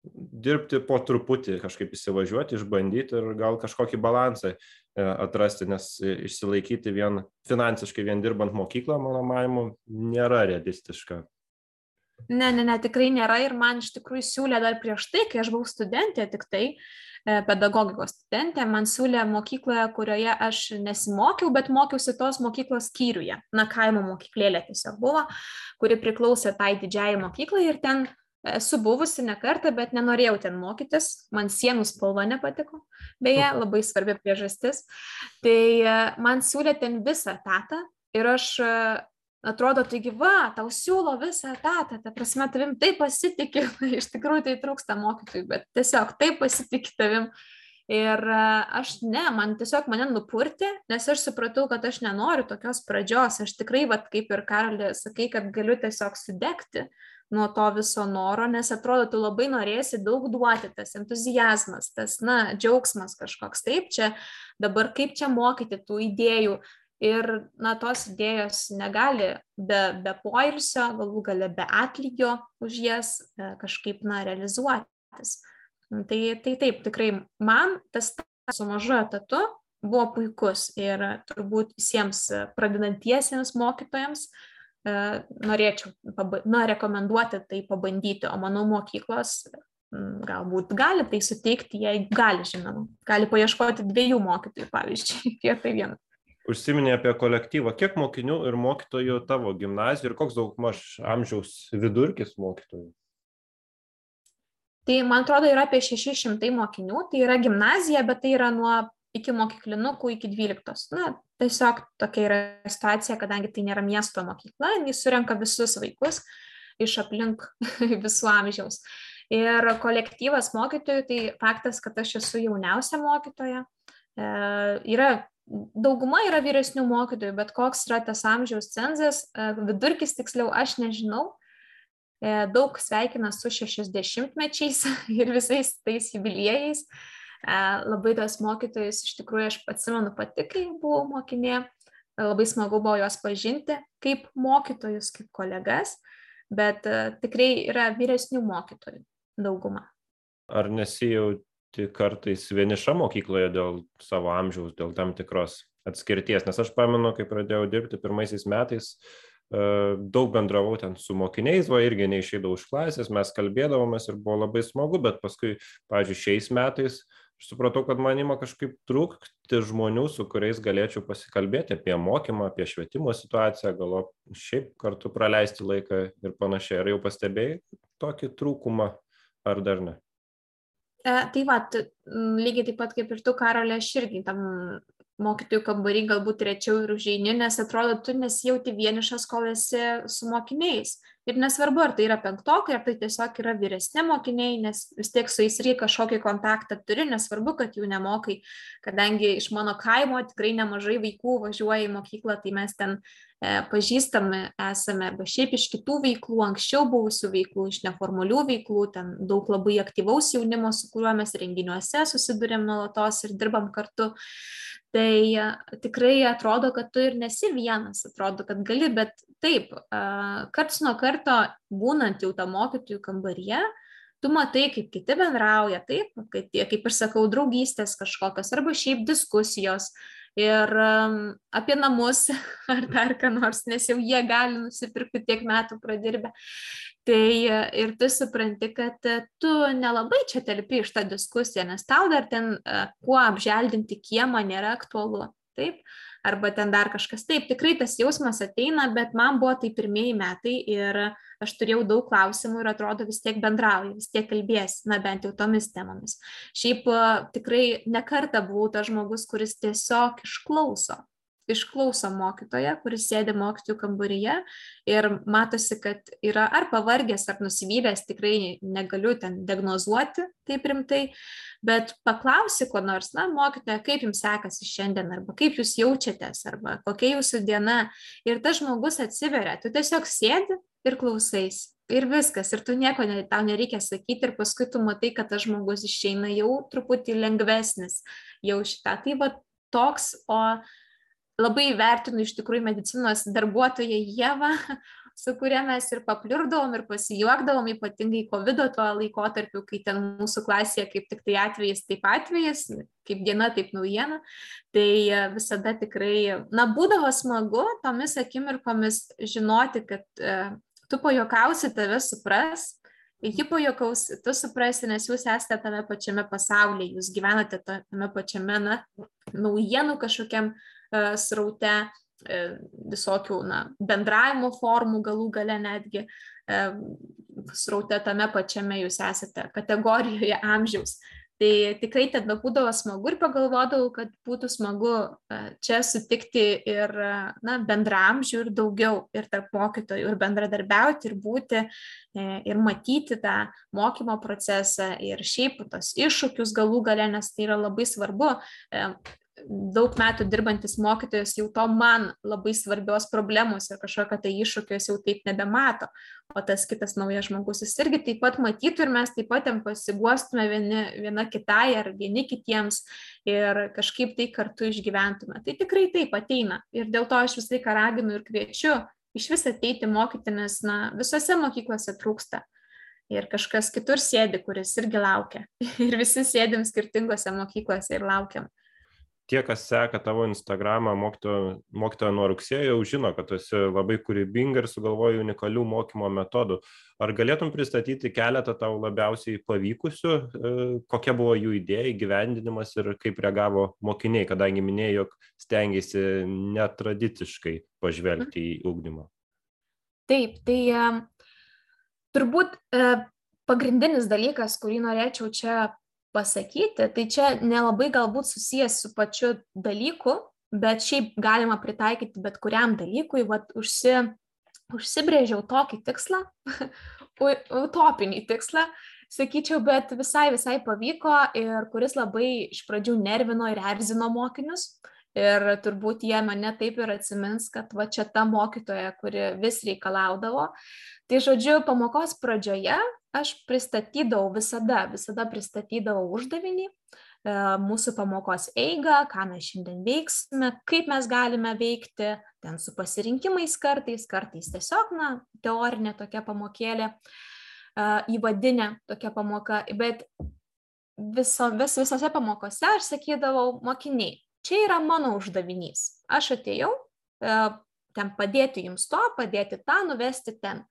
S2: dirbti po truputį, kažkaip įsivažiuoti, išbandyti ir gal kažkokį balansą e, atrasti, nes išsilaikyti vien finansiškai, vien dirbant mokyklą, mano manimu, nėra realistiška.
S3: Ne, ne, ne, tikrai nėra ir man iš tikrųjų siūlė dar prieš tai, kai aš buvau studentė, tik tai E, pedagogikos studentė, man siūlė mokykloje, kurioje aš nesimokiau, bet mokiausi tos mokyklos skyriuje. Na, kaimo mokyklėlė tiesiog buvo, kuri priklausė tai didžiai mokyklai ir ten esu buvusi ne kartą, bet nenorėjau ten mokytis, man sienų spalva nepatiko, beje, labai svarbi priežastis. Tai e, man siūlė ten visą etatą ir aš atrodo, taigi va, tau siūlo visą etatą, ta prasme, tavim taip pasitikė, iš tikrųjų tai trūksta mokytojų, bet tiesiog taip pasitikė tavim. Ir e, aš ne, man tiesiog mane nupurti, nes aš supratau, kad aš nenoriu tokios pradžios, aš tikrai, vat, kaip ir Karalė, sakai, kad galiu tiesiog sudegti nuo to viso noro, nes atrodo, tu labai norėsi daug duoti, tas entuzijazmas, tas, na, džiaugsmas kažkoks, taip, čia dabar kaip čia mokyti tų idėjų, ir na tos idėjos negali be, be poilsio, galų gale be atlygio už jas e, kažkaip na, realizuotis. Tai, tai taip, tikrai man tas su mažu etatu buvo puikus ir turbūt visiems pradedantiesiems mokytojams e, norėčiau na, rekomenduoti tai pabandyti, o manau mokyklos galbūt gali tai suteikti, jei gali, žinoma, gali paieškoti dviejų mokytojų, pavyzdžiui, vietoj vieno
S2: užsiminė apie kolektyvą. Kiek mokinių ir mokytojų tavo gimnazijoje ir koks daugmaž amžiaus vidurkis mokytojų?
S3: Tai man atrodo yra apie 600 mokinių, tai yra gimnazija, bet tai yra nuo iki mokyklinukų iki 12. Na, tiesiog tokia yra situacija, kadangi tai nėra miesto mokykla, jis surenka visus vaikus iš aplink visų amžiaus. Ir kolektyvas mokytojų, tai faktas, kad aš esu jauniausia mokytoja, e, yra dauguma yra vyresnių mokytojų, bet koks yra tas amžiaus cenzas, e, vidurkis tiksliau, aš nežinau. E, daug sveikina su 60-mečiais ir visais tais jubiliejais. E, labai tos mokytojus iš tikrųjų aš atsimenu pati, kai buvau mokinė. Labai smagu buvo juos pažinti kaip mokytojus, kaip kolegas, bet tikrai yra vyresnių mokytojų dauguma.
S2: Ar nesijauti jauti kartais vieniša mokykloje dėl savo amžiaus, dėl tam tikros atskirties. Nes aš pamenu, kai pradėjau dirbti pirmaisiais metais, e, daug bendravau ten su mokiniais, va irgi neišeidavau iš klasės, mes kalbėdavomės ir buvo labai smagu, bet paskui, pavyzdžiui, šiais metais aš supratau, kad man ima kažkaip trūkti žmonių, su kuriais galėčiau pasikalbėti apie mokymą, apie švietimo situaciją, gal šiaip kartu praleisti laiką ir panašiai. Ar jau pastebėjai tokį trūkumą, ar dar ne?
S3: E, tai va, lygiai taip pat kaip ir tu, Karolė, aš irgi tam mokytojų kambarį galbūt rečiau ir užeini, nes atrodo, tu nesijauti vienišas, kol esi su mokiniais. Ir nesvarbu, ar tai yra penktokai, ar tai tiesiog yra vyresni mokiniai, nes vis tiek su jais reikia kažkokį kontaktą turi, nesvarbu, kad jų nemokai, kadangi iš mano kaimo tikrai nemažai vaikų važiuoja į mokyklą, tai mes ten e, pažįstami esame, arba šiaip iš kitų veiklų, anksčiau buvusių veiklų, iš neformalių veiklų, ten daug labai aktyvaus jaunimo, su kuriuo mes renginiuose susidurėm nuolatos ir dirbam kartu. Tai tikrai atrodo, kad tu ir nesi vienas, atrodo, kad gali, bet taip, karts nuo karto būnant jau tą mokytojų kambaryje, tu matai, kaip kiti bendrauja, taip, kaip, kaip ir sakau, draugystės kažkokios arba šiaip diskusijos ir apie namus ar dar ką nors, nes jau jie gali nusipirkti tiek metų pradirbę tai ir tu supranti, kad tu nelabai čia telpi iš tą diskusiją, nes tau dar ten kuo apželdinti kiemą nėra aktualu. Taip, arba ten dar kažkas. Taip, tikrai tas jausmas ateina, bet man buvo tai pirmieji metai ir aš turėjau daug klausimų ir atrodo vis tiek bendrauji, vis tiek kalbės, na bent jau tomis temomis. Šiaip tikrai nekarta buvau tas žmogus, kuris tiesiog išklauso išklauso mokytoją, kuris sėdi mokytojų kambaryje ir matosi, kad yra ar pavargęs, ar nusivylęs, tikrai negaliu ten diagnozuoti taip rimtai, bet paklausi ko nors, na, mokytoja, kaip jums sekasi šiandien, arba kaip jūs jaučiatės, arba kokia jūsų diena. Ir tas žmogus atsiveria, tu tiesiog sėdi ir klausais. Ir viskas, ir tu nieko ne, tau nereikia sakyti, ir paskui tu matai, kad tas žmogus išeina jau truputį lengvesnis, jau šitą. Tai va toks, o labai vertinu iš tikrųjų medicinos darbuotoją Jėvą, su kuria mes ir papliurdavom, ir pasijuokdavom, ypatingai COVID tuo laikotarpiu, kai ten mūsų klasėje kaip tik tai atvejis, taip atvejis, kaip diena, taip naujiena. Tai e, visada tikrai, na, būdavo smagu tomis akimirkomis žinoti, kad e, tu pajokausi, tave supras, ji pajokaus, tu suprasi, nes jūs esate tame pačiame pasaulyje, jūs gyvenate tame pačiame, na, naujienų kažkokiam uh, sraute, e, visokių na, bendravimo formų galų gale netgi e, sraute tame pačiame jūs esate kategorijoje amžiaus. Tai tikrai tada būdavo smagu ir pagalvodavau, kad būtų smagu čia sutikti ir na, bendramžių ir daugiau ir tarp mokytojų ir bendradarbiauti ir būti ir matyti tą mokymo procesą ir šiaip tos iššūkius galų gale, nes tai yra labai svarbu daug metų dirbantis mokytojas jau to man labai svarbios problemos ir kažkokio tai iššūkio jau taip nebemato, o tas kitas naujas žmogus jis irgi taip pat matytų ir mes taip pat ten pasiguostume vieni, viena kitai ar vieni kitiems ir kažkaip tai kartu išgyventume. Tai tikrai taip ateina ir dėl to aš visą laiką raginu ir kviečiu iš vis ateiti mokyti, nes na, visose mokyklose trūksta ir kažkas kitur sėdi, kuris irgi laukia. Ir visi sėdim skirtingose mokyklose ir laukiam
S2: tie, kas seka tavo Instagramą mokytojo, mokytojo nuo rugsėjo, jau žino, kad tu esi labai kūrybinga ir sugalvoji unikalių mokymo metodų. Ar galėtum pristatyti keletą tau labiausiai pavykusių, e, kokia buvo jų idėja, gyvendinimas ir kaip reagavo mokiniai, kadangi minėjai, jog stengiasi netradiciškai pažvelgti į ūkdymą?
S3: Taip, tai uh, turbūt uh, pagrindinis dalykas, kurį norėčiau čia pasakyti, tai čia nelabai galbūt susijęs su pačiu dalyku, bet šiaip galima pritaikyti bet kuriam dalykui, vad užsi, užsibrėžiau tokį tikslą, utopinį tikslą, sakyčiau, bet visai visai pavyko ir kuris labai iš pradžių nervino ir erzino mokinius. Ir turbūt jie mane taip ir atsimins, kad va čia ta mokytoja, kuri vis reikalaudavo. Tai žodžiu, pamokos pradžioje aš pristatydavau visada, visada pristatydavau uždavinį, e, mūsų pamokos eigą, ką mes šiandien veiksime, kaip mes galime veikti, ten su pasirinkimais kartais, kartais tiesiog, na, teorinė tokia pamokėlė, e, įvadinė tokia pamoka, bet viso, vis, visose pamokose aš sakydavau, mokiniai, čia yra mano uždavinys. Aš atėjau e, ten padėti jums to, padėti tą, nuvesti ten.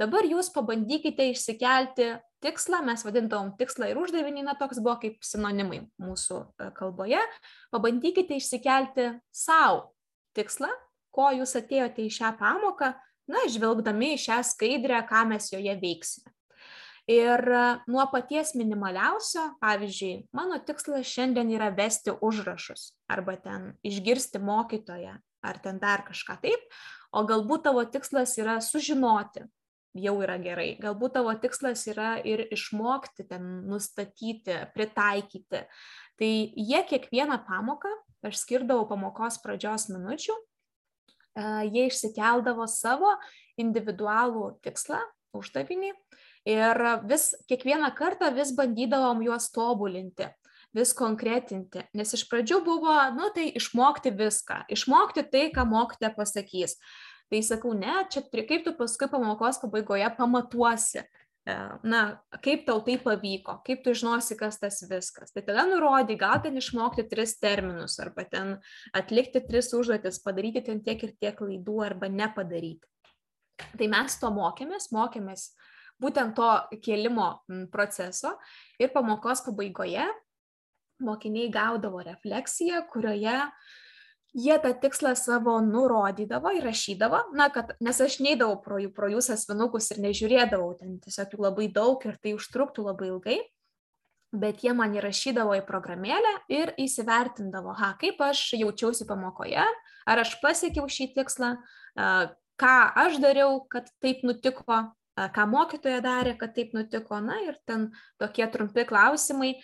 S3: Dabar jūs pabandykite išsikelti tikslą, mes vadindavom tikslą ir uždavinį, na toks buvo kaip sinonimai mūsų e, kalboje. Pabandykite išsikelti savo tikslą, ko jūs atėjote į šią pamoką, na, žvelgdami į šią skaidrę, ką mes joje veiksime. Ir e, nuo paties minimaliausio, pavyzdžiui, mano tikslas šiandien yra vesti užrašus arba ten išgirsti mokytoją ar ten dar kažką taip, o galbūt tavo tikslas yra sužinoti, jau yra gerai. Galbūt tavo tikslas yra ir išmokti, ten nustatyti, pritaikyti. Tai jie kiekvieną pamoką, aš skirdavau pamokos pradžios minučių, e, jie išsikeldavo savo individualų tikslą, uždavinį Ir vis kiekvieną kartą vis bandydavom juos tobulinti, vis konkretinti, nes iš pradžių buvo, nu tai išmokti viską, išmokti tai, ką mokytė pasakys. Tai sakau, ne, čia kaip tu paskui pamokos pabaigoje pamatuosi, e, na, kaip tau tai pavyko, kaip tu žinosi, kas tas viskas. Tai tada nurodai, gal ten išmokti tris terminus, arba ten atlikti tris užduotis, padaryti ten tiek ir tiek klaidų, arba nepadaryti. Tai mes to mokėmės, mokėmės būtent to kėlimo proceso. Ir pamokos pabaigoje mokiniai gaudavo refleksiją, kurioje jie tą tikslą savo nurodydavo, įrašydavo, na, kad, nes aš neidavau pro jų, pro jų asmenukus ir nežiūrėdavau, ten tiesiog jų labai daug ir tai užtruktų labai ilgai, bet jie man įrašydavo į programėlę ir įsivertindavo, ha, kaip aš jaučiausi pamokoje, ar aš pasiekiau šį tikslą, ką aš dariau, kad taip nutiko, ką mokytoja darė, kad taip nutiko, na ir ten tokie trumpi klausimai.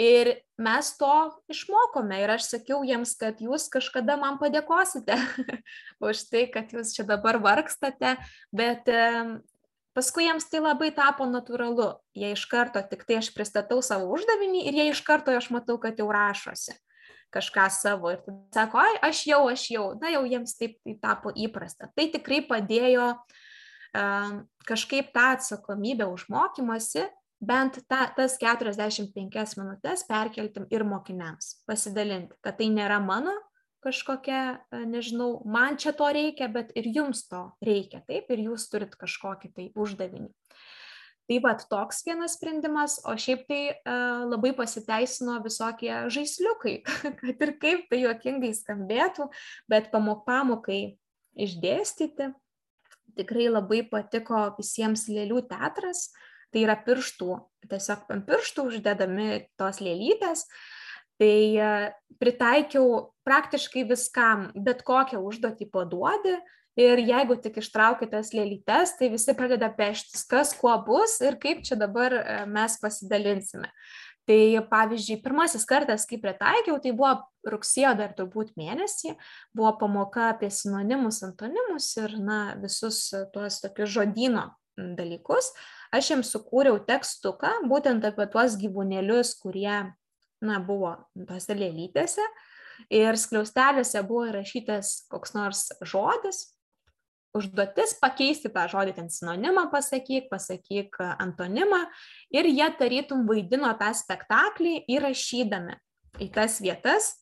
S3: Ir mes to išmokome ir aš sakiau jiems, kad jūs kažkada man padėkosite už tai, kad jūs čia dabar vargstate, bet paskui jiems tai labai tapo natūralu. Jie iš karto, tik tai aš pristatau savo uždavinį ir jie iš karto aš matau, kad jau rašosi kažką savo ir sako, ai, aš jau, aš jau, na jau jiems taip tai tapo įprasta. Tai tikrai padėjo uh, kažkaip tą atsakomybę už mokymasi bent ta, tas 45 minutės perkeltim ir mokiniams, pasidalinti, kad tai nėra mano kažkokia, nežinau, man čia to reikia, bet ir jums to reikia, taip, ir jūs turit kažkokį tai uždavinį. Tai va toks vienas sprendimas, o šiaip tai uh, labai pasiteisino visokie žaisliukai, kad ir kaip tai juokingai skambėtų, bet pamok pamokai išdėstyti, tikrai labai patiko visiems lėlių teatras. Tai yra pirštų, tiesiog ant pirštų uždedami tos lėlytės. Tai e, pritaikiau praktiškai viskam, bet kokią užduotį paduodi. Ir jeigu tik ištraukia tas lėlytes, tai visi pradeda peštis, kas kuo bus ir kaip čia dabar e, mes pasidalinsime. Tai pavyzdžiui, pirmasis kartas, kai pritaikiau, tai buvo rugsėjo dar turbūt mėnesį, buvo pamoka apie sinonimus, antonimus ir na, visus tuos tokius žodino dalykus. Aš jiems sukūriau tekstuką būtent apie tuos gyvūnėlius, kurie na, buvo tose lėlytėse. Ir skliaustelėse buvo įrašytas koks nors žodis, užduotis pakeisti tą žodį ten sinonimą pasakyk, pasakyk antonimą. Ir jie tarytum vaidino tą spektaklį įrašydami į tas vietas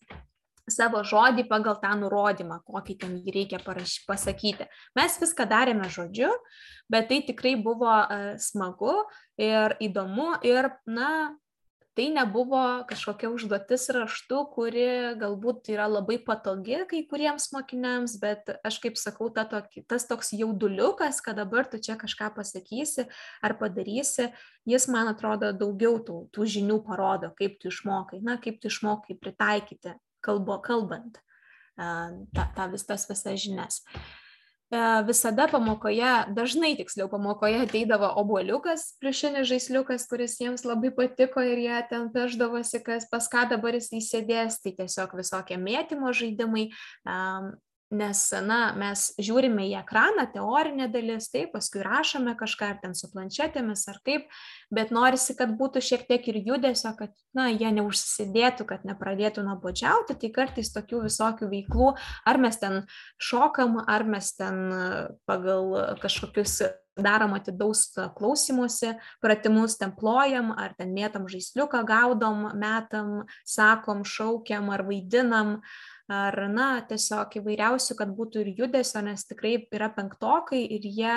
S3: savo žodį pagal tą nurodymą, kokį ten jį reikia paraš, pasakyti. Mes viską darėme žodžiu, bet tai tikrai buvo uh, smagu ir įdomu ir, na, tai nebuvo kažkokia užduotis raštu, kuri galbūt yra labai patogi kai kuriems mokiniams, bet aš kaip sakau, ta toki, tas toks jauduliukas, kad dabar tu čia kažką pasakysi ar padarysi, jis, man atrodo, daugiau tų, tų žinių parodo, kaip tu išmokai, na, kaip tu išmokai pritaikyti kalbo kalbant tą, tą vis tas visas žinias. E, visada pamokoje, dažnai tiksliau pamokoje ateidavo obuoliukas, pliušinis žaisliukas, kuris jiems labai patiko ir jie ten peždavosi, kas pas ką dabar jis įsėdės, tai tiesiog visokie mėtymo žaidimai, nes, na, mes žiūrime į ekraną, teorinė dalis, taip, paskui rašome kažką ar ten su planšetėmis ar kaip, bet norisi, kad būtų šiek tiek ir judesio, kad, na, jie neužsidėtų, kad nepradėtų nuobodžiauti, tai kartais tokių visokių veiklų, ar mes ten šokam, ar mes ten pagal kažkokius darom atidaus klausimuose, pratimus ten plojam, ar ten mėtam žaisliuką, gaudom, metam, sakom, šaukiam ar vaidinam, ar, na, tiesiog įvairiausių, kad būtų ir judesio, nes tikrai yra penktokai ir jie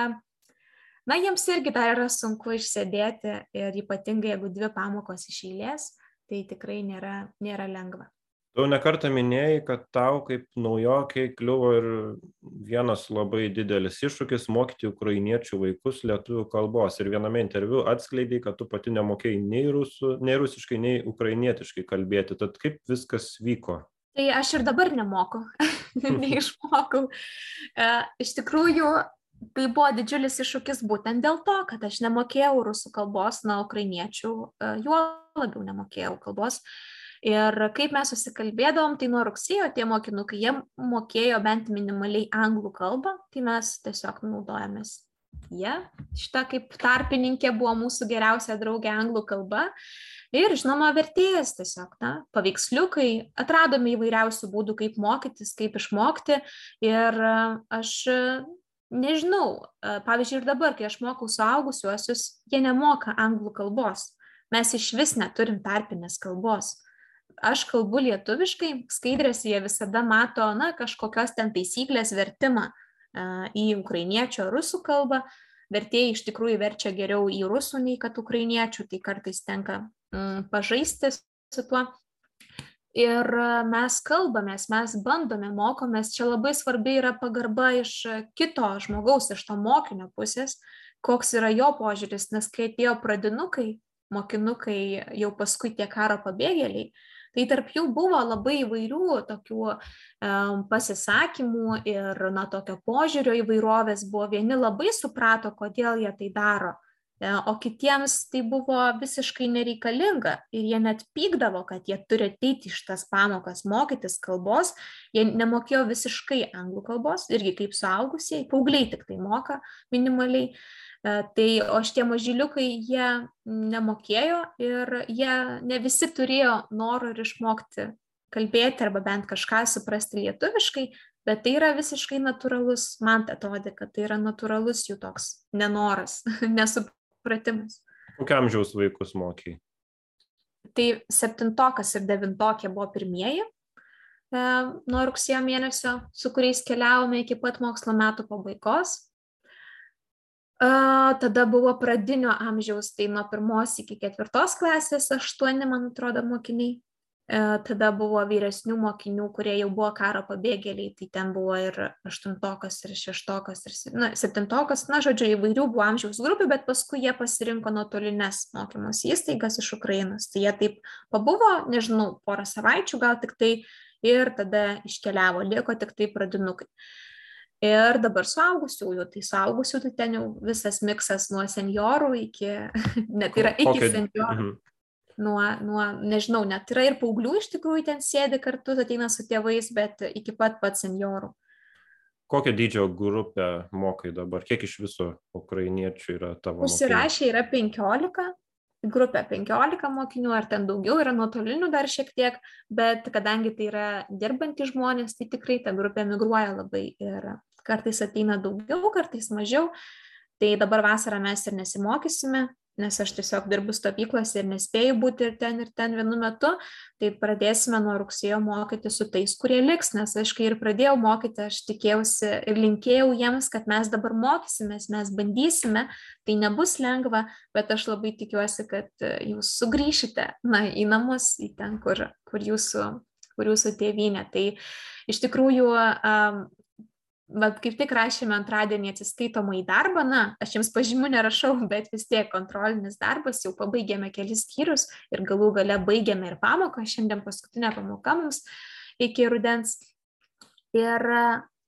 S3: na, jiems irgi dar yra sunku išsėdėti ir ypatingai jeigu dvi pamokos iš eilės, tai tikrai nėra, nėra lengva.
S2: Tu nekartą minėjai, kad tau kaip naujokai kliuvo ir vienas labai didelis iššūkis mokyti ukrainiečių vaikus lietuvių kalbos. Ir viename interviu atskleidai, kad tu pati nemokėjai nei, rusų, nei rusiškai, nei ukrainietiškai kalbėti. Tad kaip viskas vyko?
S3: Tai aš ir dabar nemoku, neišmokau. E, iš tikrųjų, tai buvo didžiulis iššūkis būtent dėl to, kad aš nemokėjau rusų kalbos, na, ukrainiečių, e, juo labiau nemokėjau kalbos. Ir kaip mes susikalbėdavom, tai nuo rugsėjo tie mokinukai, jie mokėjo bent minimaliai anglų kalbą, tai mes tiesiog naudojamės jie. Ja, šita kaip tarpininkė buvo mūsų geriausia draugė anglų kalba. Ir, žinoma, vertėjas tiesiog, na, paveiksliukai, atradome įvairiausių būdų, kaip mokytis, kaip išmokti. Ir aš nežinau, pavyzdžiui, ir dabar, kai aš mokau suaugusiuosius, jie nemoka anglų kalbos. Mes iš vis neturim tarpinės kalbos aš kalbu lietuviškai, skaidrėse jie visada mato, na, kažkokios ten taisyklės vertimą į ukrainiečio rusų kalbą. Vertėjai iš tikrųjų verčia geriau į rusų nei kad ukrainiečių, tai kartais tenka mm, pažaisti su tuo. Ir mes kalbamės, mes bandome, mokomės, čia labai svarbi yra pagarba iš kito žmogaus, iš to mokinio pusės, koks yra jo požiūris, nes kai atėjo pradinukai, mokinukai, jau paskui tie karo pabėgėliai, Tai tarp jų buvo labai įvairių tokių um, pasisakymų ir na, tokio požiūrio įvairovės buvo. Vieni labai suprato, kodėl jie tai daro, e, o kitiems tai buvo visiškai nereikalinga ir jie net pykdavo, kad jie turi ateiti iš tas pamokas, mokytis kalbos, jie nemokėjo visiškai anglų kalbos, irgi kaip suaugusieji, paaugliai tik tai moka minimaliai. E, tai o šitie mažyliukai jie nemokėjo ir jie ne visi turėjo noro ir išmokti kalbėti arba bent kažką suprasti lietuviškai, bet tai yra visiškai natūralus, man atrodė, kad tai yra natūralus jų toks nenoras, nesupratimas.
S2: Kokiam amžiaus vaikus mokiai?
S3: Tai septintokas ir devintokė buvo pirmieji, e, nuo rugsėjo mėnesio, su kuriais keliavome iki pat mokslo metų pabaigos. Tada buvo pradinio amžiaus, tai nuo pirmos iki ketvirtos klasės aštuoni, man atrodo, mokiniai. E, tada buvo vyresnių mokinių, kurie jau buvo karo pabėgėliai, tai ten buvo ir aštuntokas, ir šeštokas, ir na, septintokas, na, žodžiu, įvairių buvo amžiaus grupių, bet paskui jie pasirinko nuotolinės mokymus įstaigas iš Ukrainos. Tai jie taip pabuvo, nežinau, porą savaičių gal tik tai ir tada iškeliavo, liko tik tai pradinukai. Ir dabar suaugusiųjų, tai suaugusių tai ten jau visas miksas nuo seniorų iki, net yra iki Kokia... seniorų. Mhm. Nuo, nuo, nežinau, net yra ir paauglių iš tikrųjų ten sėdi kartu, ateina su tėvais, bet iki pat pat seniorų.
S2: Kokią dydžio grupę mokai dabar? Kiek iš viso ukrainiečių yra tavo?
S3: Užsirašė yra 15, grupė 15 mokinių, ar ten daugiau yra nuotolinių dar šiek tiek, bet kadangi tai yra dirbantys žmonės, tai tikrai ta grupė migruoja labai ir kartais ateina daugiau, kartais mažiau. Tai dabar vasarą mes ir nesimokysime, nes aš tiesiog dirbu stovyklose ir nespėjau būti ir ten, ir ten vienu metu, tai pradėsime nuo rugsėjo mokyti su tais, kurie liks, nes aš kai ir pradėjau mokyti, aš tikėjausi ir linkėjau jiems, kad mes dabar mokysimės, mes bandysime, tai nebus lengva, bet aš labai tikiuosi, kad jūs sugrįšite na, į namus, į ten, kur, kur, jūsų, kur jūsų tėvynė. Tai iš tikrųjų vat kaip tik rašėme antradienį atsiskaitomą į darbą, na, aš jums pažymių nerašau, bet vis tiek kontrolinis darbas, jau pabaigėme kelis skyrius ir galų gale baigėme ir pamoką, šiandien paskutinė pamoka mums iki rudens. Ir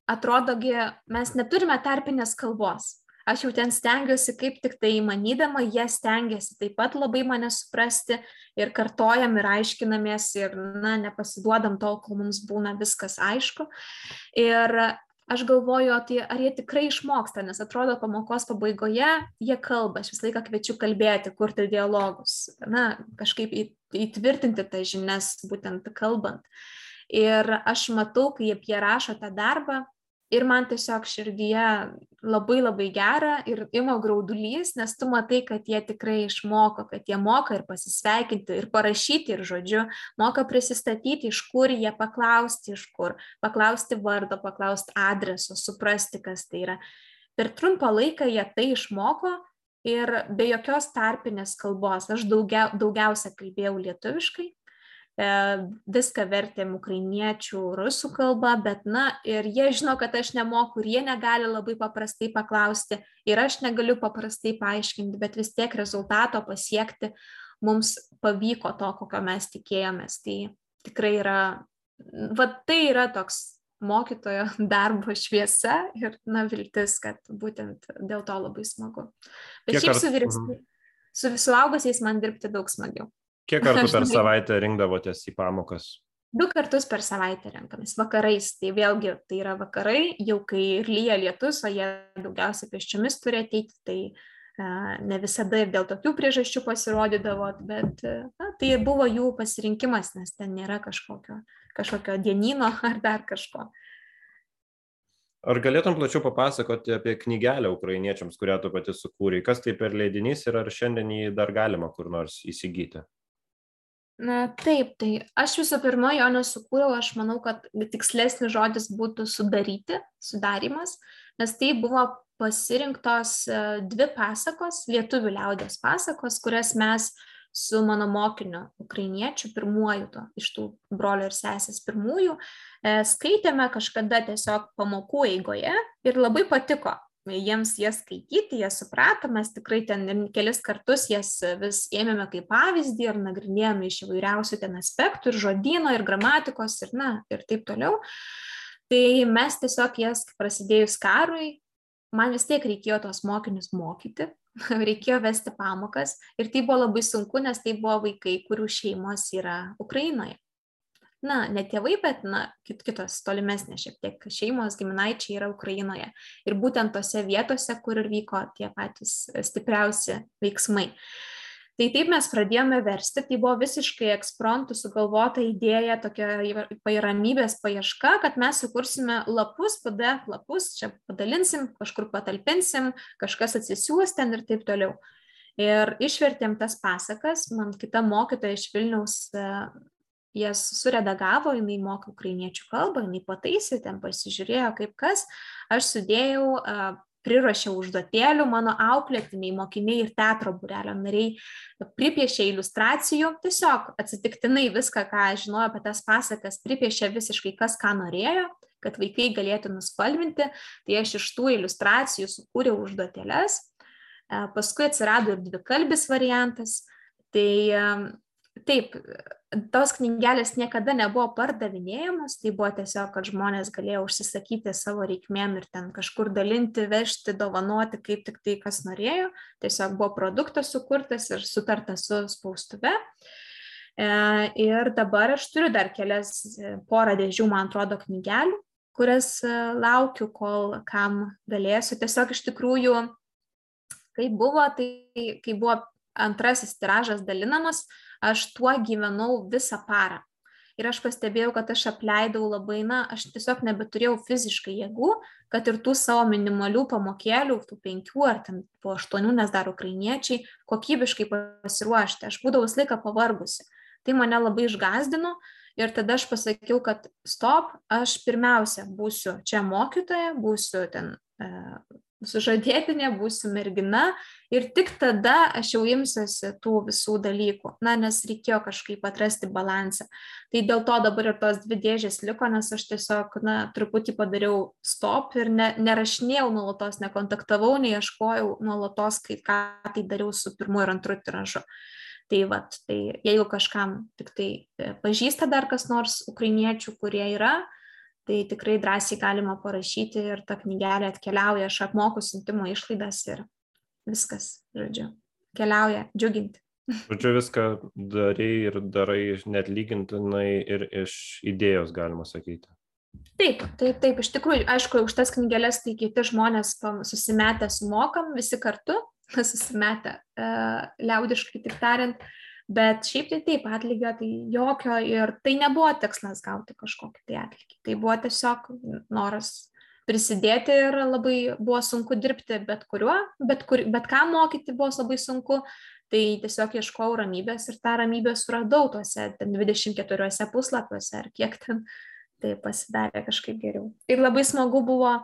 S3: atrodogi, mes neturime tarpinės kalbos. Aš jau ten stengiuosi kaip tik tai įmanydama, jie stengiasi taip pat labai mane suprasti ir kartojam ir aiškinamės ir, na, nepasiduodam tol, kol mums būna viskas aišku. Ir aš galvoju, tai ar jie tikrai išmoksta, nes atrodo pamokos pabaigoje jie kalba, aš visą laiką kviečiu kalbėti, kurti dialogus, na, kažkaip įtvirtinti tas žinias, būtent kalbant. Ir aš matau, kai jie rašo tą darbą, ir man tiesiog širdyje labai labai gera ir ima graudulys, nes tu matai, kad jie tikrai išmoko, kad jie moka ir pasisveikinti, ir parašyti, ir žodžiu, moka prisistatyti, iš kur jie paklausti, iš kur, paklausti vardo, paklausti adreso, suprasti, kas tai yra. Per trumpą laiką jie tai išmoko ir be jokios tarpinės kalbos. Aš daugia, daugiausia kalbėjau lietuviškai, viską vertėm ukrainiečių, rusų kalba, bet, na, ir jie žino, kad aš nemoku ir jie negali labai paprastai paklausti ir aš negaliu paprastai paaiškinti, bet vis tiek rezultato pasiekti mums pavyko to, kokio mes tikėjomės. Tai tikrai yra, va tai yra toks mokytojo darbo šviesa ir, na, viltis, kad būtent dėl to labai smagu. Bet Kiek šiaip su mhm. su suaugusiais man dirbti daug smagiau.
S2: Kiek kartų per savaitę rinkdavotės į pamokas?
S3: Du kartus per savaitę renkamės vakarais. Tai vėlgi tai yra vakarai, jau kai ir lyja lietus, o jie daugiausiai pėsčiomis turi ateiti, tai ne visada ir dėl tokių priežasčių pasirodydavo, bet na, tai buvo jų pasirinkimas, nes ten nėra kažkokio, kažkokio dienino ar dar kažko.
S2: Ar galėtum plačiau papasakoti apie knygelę ukrainiečiams, kurią tu pati sukūrei? Kas tai per leidinys ir ar šiandien jį dar galima kur nors įsigyti?
S3: Na taip, tai aš visų pirma jo nesukūriau, aš manau, kad tikslesnis žodis būtų sudaryti, sudarimas, nes tai buvo pasirinktos e, dvi pasakos, lietuvių liaudės pasakos, kurias mes su mano mokiniu ukrainiečiu, pirmuoju to, iš tų brolio ir sesės pirmųjų, e, skaitėme kažkada tiesiog pamokų eigoje ir labai patiko jiems jas skaityti, jie suprato, mes tikrai ten kelis kartus jas vis ėmėme kaip pavyzdį ir nagrinėjome iš įvairiausių ten aspektų ir žodino, ir gramatikos, ir, na, ir taip toliau. Tai mes tiesiog jas prasidėjus karui man vis tiek reikėjo tos mokinius mokyti, reikėjo vesti pamokas ir tai buvo labai sunku, nes tai buvo vaikai, kurių šeimos yra Ukrainoje. Na, ne tėvai, bet na, kit, kitos tolimesnės šiek tiek šeimos, giminaičiai yra Ukrainoje. Ir būtent tose vietose, kur ir vyko tie patys stipriausi veiksmai. Tai taip mes pradėjome versti tai buvo visiškai ekspromtu sugalvota idėja tokia ramybės paieška kad mes sukursime lapus pdf lapus čia padalinsim kažkur patalpinsim kažkas atsisiųs ten ir taip toliau ir išvertėm tas pasakas man kita mokytoja iš vilniaus jas suredagavo jinai moka ukrainiečių kalbą jinai pataisė ten pasižiūrėjo kaip kas aš sudėjau priruošė užduotėlių, mano auklėtiniai, mokiniai ir teatro burelio nariai pripiešė iliustracijų, tiesiog atsitiktinai viską, ką žinojo apie tas pasakas, pripiešė visiškai kas ką norėjo kad vaikai galėtų nuspalvinti, tai aš iš tų iliustracijų sukūriau užduotėlės. Paskui atsirado ir dvikalbis variantas. Tai taip, tos knygelės niekada nebuvo pardavinėjamos, tai buvo tiesiog, kad žmonės galėjo užsisakyti savo reikmėm ir ten kažkur dalinti, vežti, dovanoti, kaip tik tai, kas norėjo. Tiesiog buvo produktas sukurtas ir sutartas su spaustuve. E, ir dabar aš turiu dar kelias e, porą dėžių, man atrodo, knygelių, kurias e, laukiu, kol kam galėsiu. Tiesiog iš tikrųjų, kai buvo, tai kai buvo antrasis tiražas dalinamas, aš tuo gyvenau visą parą. Ir aš pastebėjau, kad aš apleidau labai, na, aš tiesiog nebeturėjau fiziškai jėgų, kad ir tų savo minimalių pamokėlių, tų penkių ar ten po aštuonių, nes dar ukrainiečiai, kokybiškai pasiruošti. Aš būdavau visą laiką pavargusi. Tai mane labai išgazdino ir tada aš pasakiau, kad stop, aš pirmiausia būsiu čia mokytoja, būsiu ten e, sužadėtinė, būsiu mergina ir tik tada aš jau imsiuosi tų visų dalykų, na, nes reikėjo kažkaip atrasti balansą. Tai dėl to dabar ir tos dvi dėžės liko, nes aš tiesiog, na, truputį padariau stop ir ne, nerašinėjau nuolatos, nekontaktavau, neieškojau nuolatos, kai ką tai dariau su pirmu ir antru tiražu. Tai, vat, tai jeigu kažkam tik tai e, pažįsta dar kas nors ukrainiečių, kurie yra, tai tikrai drąsiai galima parašyti ir ta knygelė atkeliauja, aš apmoku siuntimo išlaidas ir viskas, žodžiu, keliauja džiuginti.
S2: Žodžiu, viską darai ir darai net lygintinai ir iš idėjos, galima sakyti.
S3: Taip, taip, taip, iš tikrųjų, aišku, už tas knygelės tai kiti žmonės susimetę sumokam visi kartu, susimetę, e, liaudiškai tik tariant, bet šiaip tai taip atlygio tai jokio ir tai nebuvo tikslas gauti kažkokį tai atlygį. Tai buvo tiesiog noras prisidėti ir labai buvo sunku dirbti bet kuriuo bet kur bet ką mokyti buvo labai sunku. Tai tiesiog ieškojau ramybės ir tą ramybę suradau tuose ten dvidešimt keturiuose puslapiuose ar kiek ten. Tai pasidarė kažkaip geriau. Ir labai smagu buvo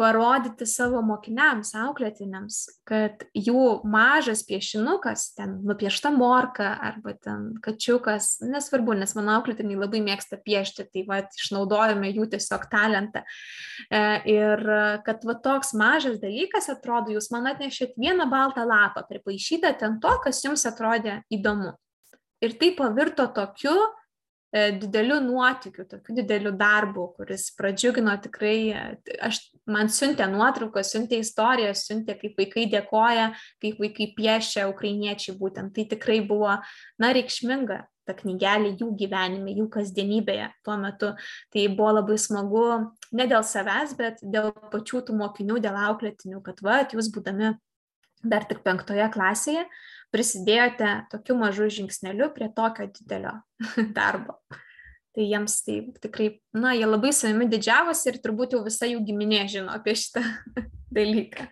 S3: parodyti savo mokiniams, auklėtiniams, kad jų mažas piešinukas, ten nupiešta morka arba ten kačiukas, nesvarbu, nes mano auklėtiniai labai mėgsta piešti, tai va, išnaudojame jų tiesiog talentą. E, ir kad va toks mažas dalykas atrodo, jūs man atnešėt vieną baltą lapą, pripaišytą ten to, kas jums atrodė įdomu. Ir tai pavirto tokiu dideliu nuotikiu, tokiu dideliu darbu, kuris pradžiugino tikrai, e, aš, man siuntė nuotraukas, siuntė istorijas, siuntė, kaip vaikai dėkoja, kaip vaikai piešia ukrainiečiai būtent. Tai tikrai buvo, na, reikšminga ta knygelė jų gyvenime, jų kasdienybėje tuo metu. Tai buvo labai smagu ne dėl savęs, bet dėl pačių tų mokinių, dėl auklėtinių, kad va, jūs būdami dar tik penktoje klasėje, prisidėjote tokiu mažu žingsneliu prie tokio didelio darbo. Tai jiems tai tikrai, na, jie labai savimi didžiavosi ir turbūt jau visa jų giminė žino apie šitą dalyką.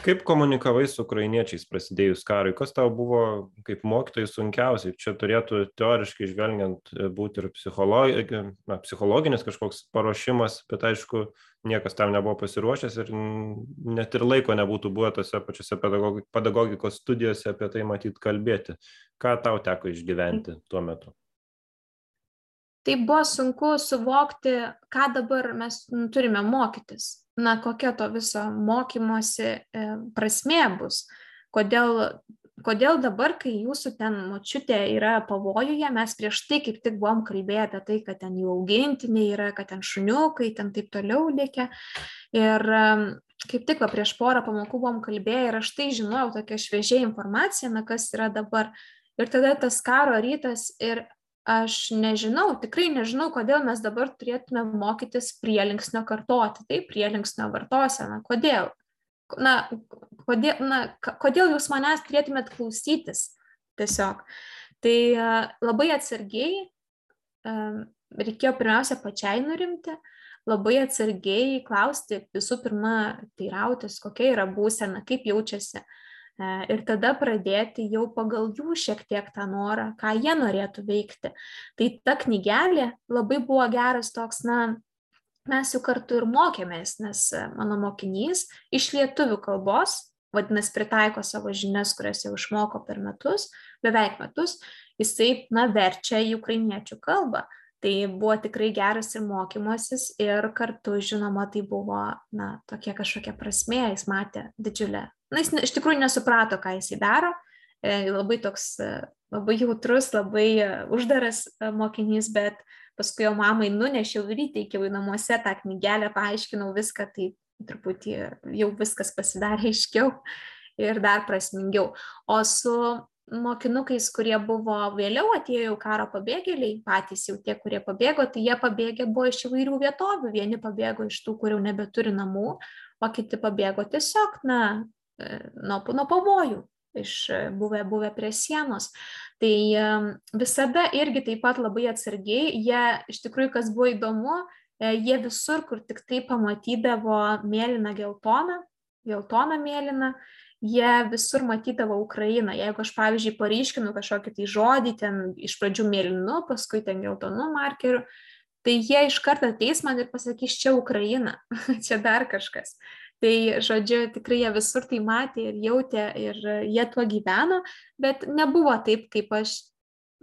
S2: Kaip komunikavai su ukrainiečiais prasidėjus karui? Kas tau buvo kaip mokytojai sunkiausiai? Čia turėtų teoriškai žvelgiant būti ir psichologi, na, psichologinis kažkoks paruošimas, bet aišku, niekas tam nebuvo pasiruošęs ir net ir laiko nebūtų buvę tose pačiose pedagogikos studijose apie tai matyti kalbėti. Ką tau teko išgyventi tuo metu?
S3: Tai buvo sunku suvokti, ką dabar mes turime mokytis na, kokia to viso mokymosi e, prasmė bus. Kodėl, kodėl dabar, kai jūsų ten močiutė yra pavojuje, mes prieš tai kaip tik buvom kalbėję apie tai, kad ten jų augintiniai yra, kad ten šuniukai, ten taip toliau lėkia. Ir kaip tik va, prieš porą pamokų buvom kalbėję ir aš tai žinojau tokią šviežią informaciją, na kas yra dabar. Ir tada tas karo rytas ir aš nežinau, tikrai nežinau, kodėl mes dabar turėtume mokytis prielinksnio kartoti, tai prielinksnio vartoseną, kodėl. Na, kodėl, na, kodėl jūs manęs turėtumėt klausytis tiesiog. Tai labai atsargiai reikėjo pirmiausia pačiai nurimti, labai atsargiai klausti visų pirma, teirautis, kokia yra būsena, kaip jaučiasi E, ir tada pradėti jau pagal jų šiek tiek tą norą, ką jie norėtų veikti. Tai ta knygelė labai buvo geras toks, na, mes jau kartu ir mokėmės, nes mano mokinys iš lietuvių kalbos, vadinasi, pritaiko savo žinias, kurias jau išmoko per metus, beveik metus, jisai, na, verčia į ukrainiečių kalbą. Tai buvo tikrai geras ir mokymasis ir kartu, žinoma, tai buvo, na, tokia kažkokia prasmė, jis matė didžiulę na, jis iš tikrųjų nesuprato, ką jisai daro, e, labai toks, e, labai jautrus, labai e, uždaras mokinys, bet paskui jo mamai nunešiau ir įteikiau į namuose tą knygelę, paaiškinau viską, tai truputį jau viskas pasidarė aiškiau ir dar prasmingiau. O su mokinukais, kurie buvo vėliau atėjo karo pabėgėliai, patys jau tie, kurie pabėgo, tai jie pabėgė buvo iš įvairių vietovių. Vieni pabėgo iš tų, kurių nebeturi namų, o kiti pabėgo tiesiog, na, nuo, nuo pavojų iš buvę, buvę prie sienos. Tai visada irgi taip pat labai atsargiai, jie iš tikrųjų, kas buvo įdomu, e, jie visur, kur tik tai pamatydavo mėlyną geltoną, geltoną mėlyną, jie visur matydavo Ukrainą. Jeigu aš, pavyzdžiui, paryškinu kažkokį tai žodį, ten iš pradžių mėlynu, paskui ten geltonu markeriu, tai jie iš karto ateis man ir pasakys, čia Ukraina, čia dar kažkas. Tai, žodžiu, tikrai jie visur tai matė ir jautė ir jie tuo gyveno, bet nebuvo taip, kaip aš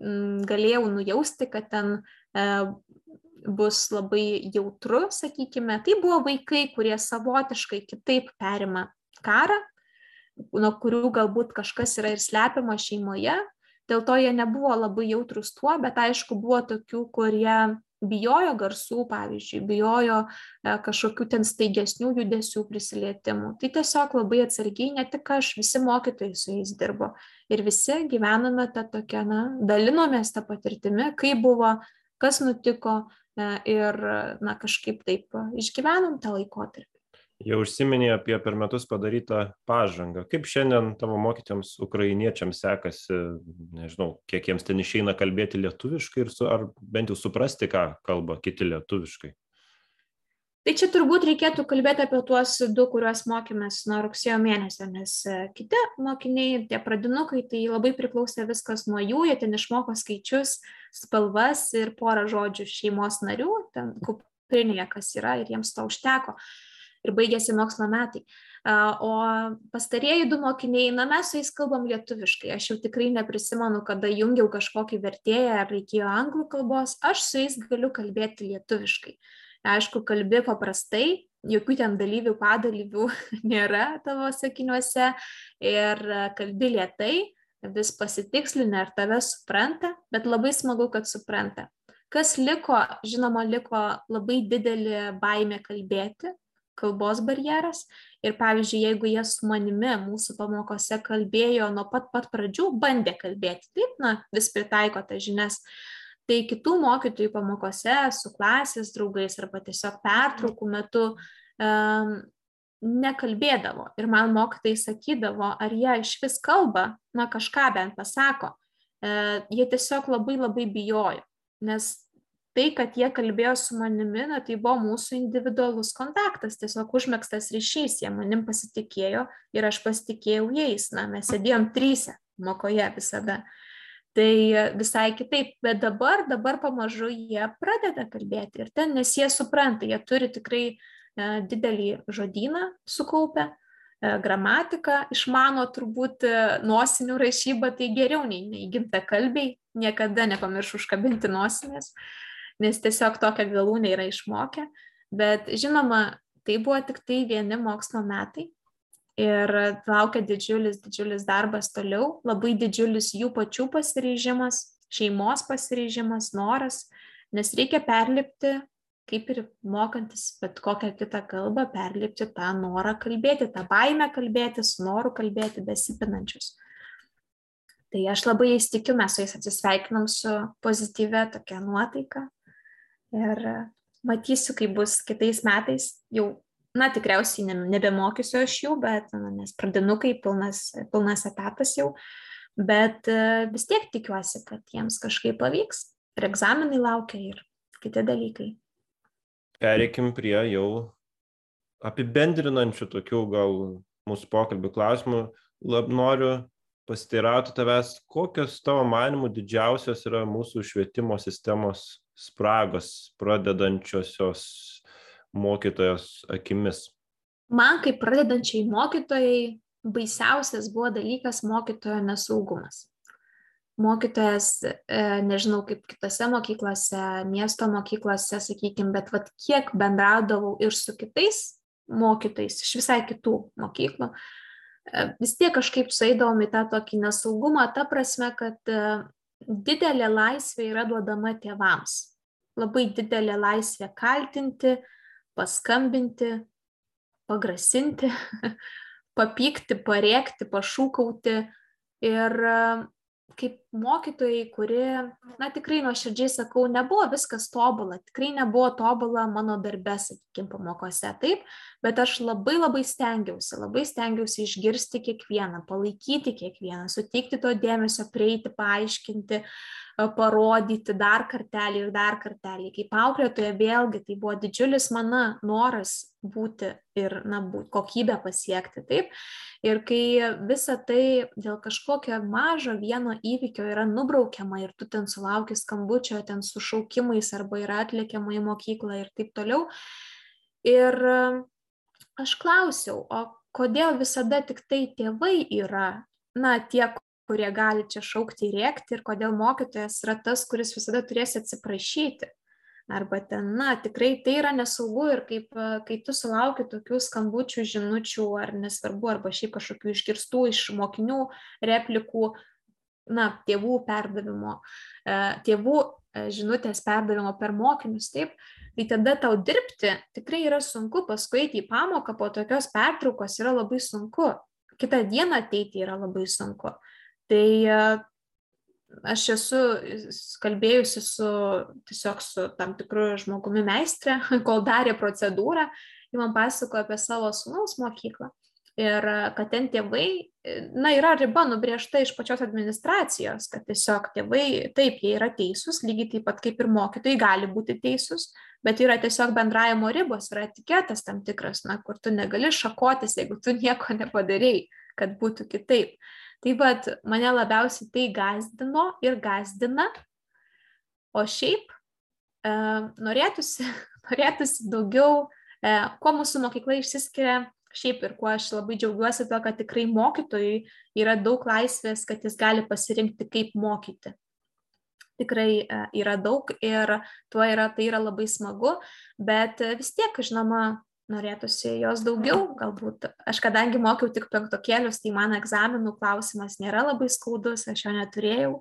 S3: mm, galėjau nujausti, kad ten e, bus labai jautru, sakykime. Tai buvo vaikai, kurie savotiškai kitaip perima karą, nuo kurių galbūt kažkas yra ir slepiama šeimoje. Dėl to jie nebuvo labai jautrus tuo, bet aišku, buvo tokių, kurie bijojo garsų, pavyzdžiui, bijojo e, kažkokių ten staigesnių judesių prisilietimų. Tai tiesiog labai atsargiai, ne tik aš, visi mokytojai su jais dirbo. Ir visi gyvename tą tokią, na, dalinomės tą patirtimį, kaip buvo, kas nutiko e, ir, na, kažkaip taip išgyvenom tą laikotarpį.
S2: Jau užsiminė apie per metus padarytą pažangą. Kaip šiandien tavo mokytėms ukrainiečiams sekasi, nežinau, kiek jiems ten išeina kalbėti lietuviškai ir su, ar bent jau suprasti, ką kalba kiti lietuviškai?
S3: Tai čia turbūt reikėtų kalbėti apie tuos du, kuriuos mokėmės nuo rugsėjo mėnesio, nes e, kiti mokiniai, tie pradinukai, tai labai priklausė viskas nuo jų, jie ten išmoko skaičius, spalvas ir porą žodžių šeimos narių, ten kuprinėje kas yra ir jiems to užteko. Ir baigėsi mokslo metai. O pastarieji du mokiniai, na mes su jais kalbam lietuviškai. Aš jau tikrai neprisimenu, kada jungiau kažkokį vertėją ar reikėjo anglų kalbos, aš su jais galiu kalbėti lietuviškai. Aišku, kalbė paprastai, jokių ten dalyvių, padalyvių nėra tavo sakiniuose ir kalbi lietai, vis pasitikslina ir tave supranta, bet labai smagu, kad supranta. Kas liko, žinoma, liko labai didelė baimė kalbėti, kalbos barjeras. Ir pavyzdžiui, jeigu jie su manimi mūsų pamokose kalbėjo nuo pat pat pradžių, bandė kalbėti, taip, na, vis pritaiko tas žinias, tai kitų mokytojų pamokose su klasės draugais arba tiesiog pertraukų metu um, nekalbėdavo. Ir man mokytojai sakydavo, ar jie iš vis kalba, na kažką bent pasako. Uh, jie tiesiog labai labai bijojo, nes tai, kad jie kalbėjo su manimi, na, tai buvo mūsų individualus kontaktas, tiesiog užmėgstas ryšys, jie manim pasitikėjo ir aš pasitikėjau jais, na, mes sėdėjom trysia mokoje visada. Tai visai kitaip, bet dabar, dabar pamažu jie pradeda kalbėti ir ten, nes jie supranta, jie turi tikrai e, didelį žodyną sukaupę, e, gramatiką, išmano turbūt e, nosinių rašybą, tai geriau nei, nei gimta kalbiai, niekada nepamiršau užkabinti nosinės. E, nes tiesiog tokią galūnę yra išmokę. Bet žinoma, tai buvo tik tai vieni mokslo metai ir laukia didžiulis, didžiulis darbas toliau, labai didžiulis jų pačių pasiryžimas, šeimos pasiryžimas, noras, nes reikia perlipti, kaip ir mokantis bet kokią kitą kalbą, perlipti tą norą kalbėti, tą baimę kalbėti, su noru kalbėti besipinančius. Tai aš labai įstikiu, mes su jais atsisveikinam su pozityvia tokia nuotaika, ir matysiu, kaip bus kitais metais. Jau, na, tikriausiai nebemokysiu aš jų, bet, na, nes pradinukai pilnas, pilnas etapas jau, bet vis tiek tikiuosi, kad jiems kažkaip pavyks. Ir egzaminai laukia ir kiti dalykai.
S2: Pereikim prie jau apibendrinančių tokių gal mūsų pokalbių klausimų. Lab noriu pasiteirauti tavęs, kokios tavo manimų didžiausios yra mūsų švietimo sistemos spragos pradedančiosios mokytojos akimis?
S3: Man kaip pradedančiai mokytojai baisiausias buvo dalykas mokytojo nesaugumas. Mokytojas, e, nežinau kaip kitose mokyklose, miesto mokyklose, sakykime, bet vat, kiek bendraudavau ir su kitais mokytojais iš visai kitų mokyklų, e, vis tiek kažkaip sueidavom į tą tokį nesaugumą, ta prasme, kad e, didelė laisvė yra duodama tėvams. Labai didelė laisvė kaltinti, paskambinti, pagrasinti, papykti, parėkti, pašūkauti. Ir kaip mokytojai, kuri, na tikrai nuoširdžiai sakau, nebuvo viskas tobula, tikrai nebuvo tobula mano darbe, sakykime, pamokose, taip, bet aš labai labai stengiausi, labai stengiausi išgirsti kiekvieną, palaikyti kiekvieną, suteikti to dėmesio, prieiti, paaiškinti, parodyti dar kartelį ir dar kartelį. Kaip auklėtoja vėlgi tai buvo didžiulis mano noras būti ir na, būt, kokybę pasiekti. Taip. Ir kai visa tai dėl kažkokio mažo vieno įvykio yra nubraukiama ir tu ten sulauki skambučio, ten su šaukimais arba yra atliekiama į mokyklą ir taip toliau. Ir aš klausiau, o kodėl visada tik tai tėvai yra, na, tie, kurie gali čia šaukti ir rėkti ir kodėl mokytojas yra tas, kuris visada turės atsiprašyti. Arba ten, na, tikrai tai yra nesaugu ir kaip, kai tu sulauki tokių skambučių, žinučių, ar nesvarbu, arba šiaip kažkokių išgirstų iš mokinių replikų, na, tėvų perdavimo, e, tėvų e, žinutės perdavimo per mokinius, taip, tai tada tau dirbti tikrai yra sunku, paskui eiti į pamoką po tokios pertraukos yra labai sunku, kitą dieną ateiti yra labai sunku. Tai e, aš esu kalbėjusi su tiesiog su tam tikru žmogumi meistrė, kol darė procedūrą, ji man pasakojo apie savo sūnaus mokyklą. Ir e, kad ten tėvai, e, na, yra riba nubriežta iš pačios administracijos, kad tiesiog tėvai, taip, jie yra teisūs, lygiai taip pat kaip ir mokytojai gali būti teisūs, bet yra tiesiog bendravimo ribos, yra etiketas tam tikras, na, kur tu negali šakotis, jeigu tu nieko nepadarėjai, kad būtų kitaip. Tai vad, mane labiausiai tai gazdino ir gazdina, o šiaip e, norėtųsi, norėtųsi daugiau E, kuo mūsų mokykla išsiskiria, šiaip ir kuo aš labai džiaugiuosi to, kad tikrai mokytojui yra daug laisvės, kad jis gali pasirinkti, kaip mokyti. Tikrai e, yra daug ir tuo yra, tai yra labai smagu, bet vis tiek, žinoma, norėtųsi jos daugiau, galbūt. Aš kadangi mokiau tik penktokėlius, tai man egzaminų klausimas nėra labai skaudus, aš jo neturėjau,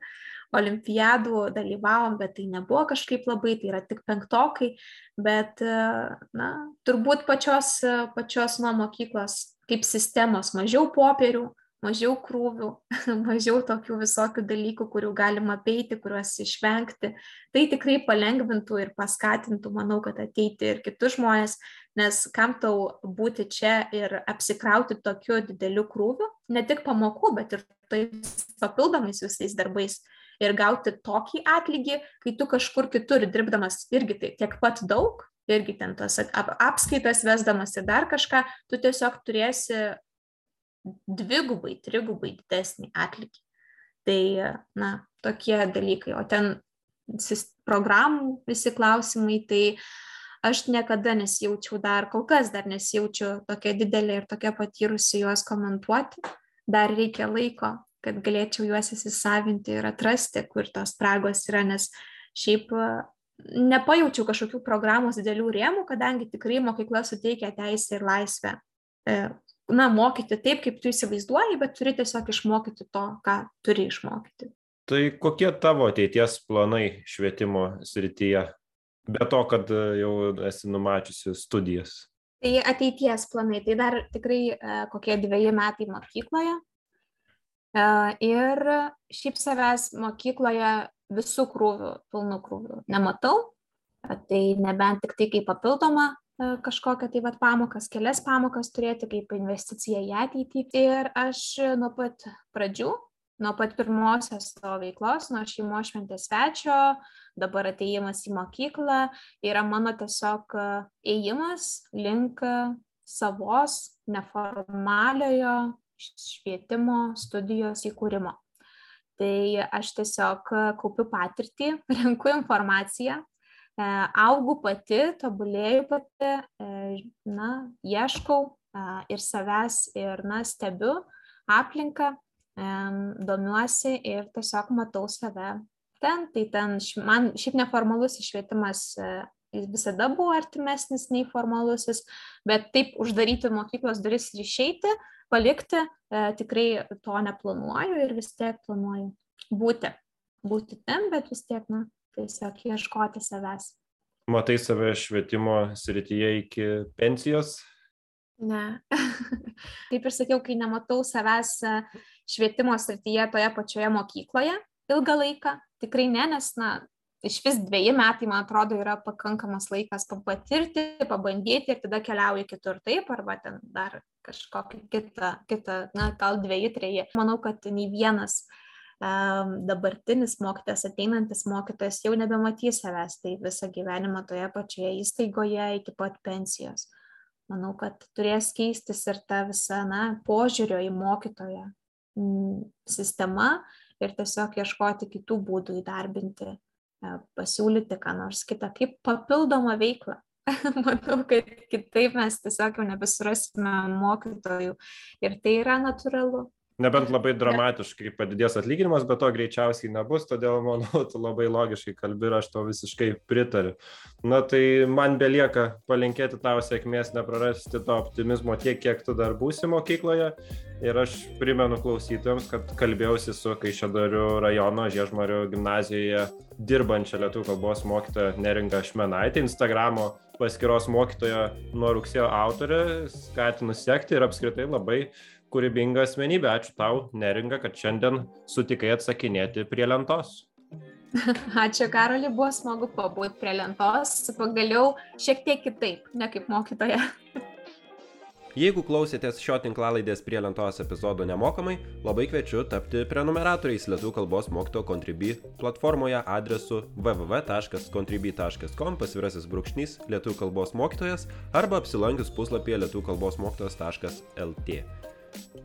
S3: olimpiadų dalyvavom, bet tai nebuvo kažkaip labai, tai yra tik penktokai, bet, na, turbūt pačios, pačios nuo mokyklos kaip sistemos mažiau popierių, mažiau krūvių, mažiau tokių visokių dalykų, kurių galima apeiti, kuriuos išvengti. Tai tikrai palengvintų ir paskatintų, manau, kad ateiti ir kitus žmonės, nes kam tau būti čia ir apsikrauti tokiu dideliu krūviu, ne tik pamokų, bet ir tais papildomais visais darbais. Ir gauti tokį atlygį, kai tu kažkur kitur dirbdamas irgi tai tiek pat daug, irgi ten tas apskaitas vesdamas ir dar kažką, tu tiesiog turėsi dvigubai, trigubai didesnį atlygį. Tai, na, tokie dalykai. O ten programų visi klausimai, tai aš niekada nesijaučiau dar, kol kas dar nesijaučiu tokia didelė ir tokia patyrusi juos komentuoti. Dar reikia laiko, kad galėčiau juos įsisavinti ir atrasti, kur tos spragos yra, nes šiaip nepajaučiau kažkokių programos didelių rėmų, kadangi tikrai mokykla suteikia teisę ir laisvę e, na, mokyti taip, kaip tu įsivaizduoji, bet turi tiesiog išmokyti to, ką turi išmokyti.
S2: Tai kokie tavo ateities planai švietimo srityje? Be to, kad jau esi numačiusi studijas.
S3: Tai ateities planai, tai dar tikrai e, kokie dviejai metai mokykloje. E, ir šiaip savęs mokykloje visų krūvių, pilnų krūvių nematau. Tai nebent tik tai kaip papildoma kažkokią tai vat pamokas, kelias pamokas turėti kaip investicija į ateitį. Ir aš nuo pat pradžių, nuo pat pirmosios savo veiklos, nuo šeimo šventės svečio, dabar ateimas į mokyklą, yra mano tiesiog ėjimas link savos neformaliojo švietimo studijos įkūrimo. Tai aš tiesiog kaupiu patirtį, renku informaciją, E, augu pati, tobulėju pati, e, na, ieškau e, ir savęs, ir, na, stebiu aplinką, domiuosi ir tiesiog matau save ten. Tai ten man šiaip neformalus išvietimas visada buvo artimesnis nei formalusis, bet taip uždaryti mokyklos duris ir išeiti, palikti, tikrai to neplanuoju ir vis tiek planuoju būti. Būti ten, bet vis tiek, na, tiesiog ieškoti savęs.
S2: Matai save švietimo srityje iki pensijos?
S3: Ne. Kaip ir sakiau, kai nematau savęs e, švietimo srityje toje pačioje mokykloje ilgą laiką, tikrai ne, nes, na, iš vis dviejai metai, man atrodo, yra pakankamas laikas patirti, pabandyti ir tada keliauji kitur taip, arba ten dar kažkokį kitą, kitą na, gal dviejai, treji. Manau, kad nei vienas uh, dabartinis mokytas, ateinantis mokytas jau nebematys savęs tai visą gyvenimą toje pačioje įstaigoje iki pat pensijos. Manau, kad turės keistis ir ta visa na, požiūrio į mokytoją sistema ir tiesiog ieškoti kitų būdų įdarbinti, pasiūlyti ką nors kitą kaip papildomą veiklą. Manau, kad kitaip mes tiesiog jau nebesurasime mokytojų ir tai yra natūralu.
S2: Nebent labai dramatiškai padidės atlyginimas, bet to greičiausiai nebus, todėl manau, tu labai logiškai kalbi ir aš to visiškai pritariu. Na tai man belieka palinkėti tau sėkmės, neprarasti to optimizmo tiek, kiek tu dar būsi mokykloje. Ir aš primenu klausytojams, kad kalbėjausi su Kaišėdarių rajono Žiežmario gimnazijoje dirbančia lietuvių kalbos mokytoja Neringa Šmenaitė, Instagramo paskiros mokytoja nuo rugsėjo autorė, skatinu sekti ir apskritai labai kūrybinga asmenybė. Ačiū tau, Neringa, kad šiandien sutikai atsakinėti prie lentos.
S3: Ačiū, Karoli, buvo smagu pabūti prie lentos, pagaliau šiek tiek kitaip, ne kaip mokytoja.
S1: Jeigu klausėtės šio tinklalaidės prie lentos epizodo nemokamai, labai kviečiu tapti prenumeratoriais Lietuvų kalbos mokyto Contribui platformoje adresu www.contribui.com pasvirasis brūkšnys Lietuvų kalbos mokytojas arba apsilankius puslapyje lietuvų kalbos mokytojas.lt.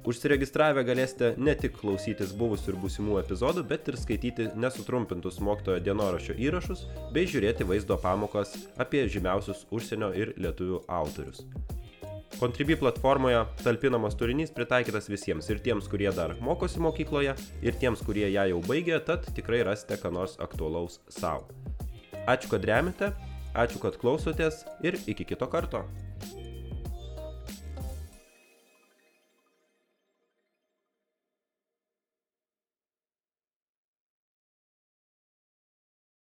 S1: Užsiregistravę galėsite ne tik klausytis buvusių ir būsimų epizodų, bet ir skaityti nesutrumpintus mokytojo dienoraščio įrašus bei žiūrėti vaizdo pamokas apie žymiausius užsienio ir lietuvių autorius. Contribui platformoje talpinamas turinys pritaikytas visiems ir tiems, kurie dar mokosi mokykloje, ir tiems, kurie ją jau baigė, tad tikrai rasite ką nors aktualaus savo. Ačiū, kad remite, ačiū, kad klausotės ir iki kito karto.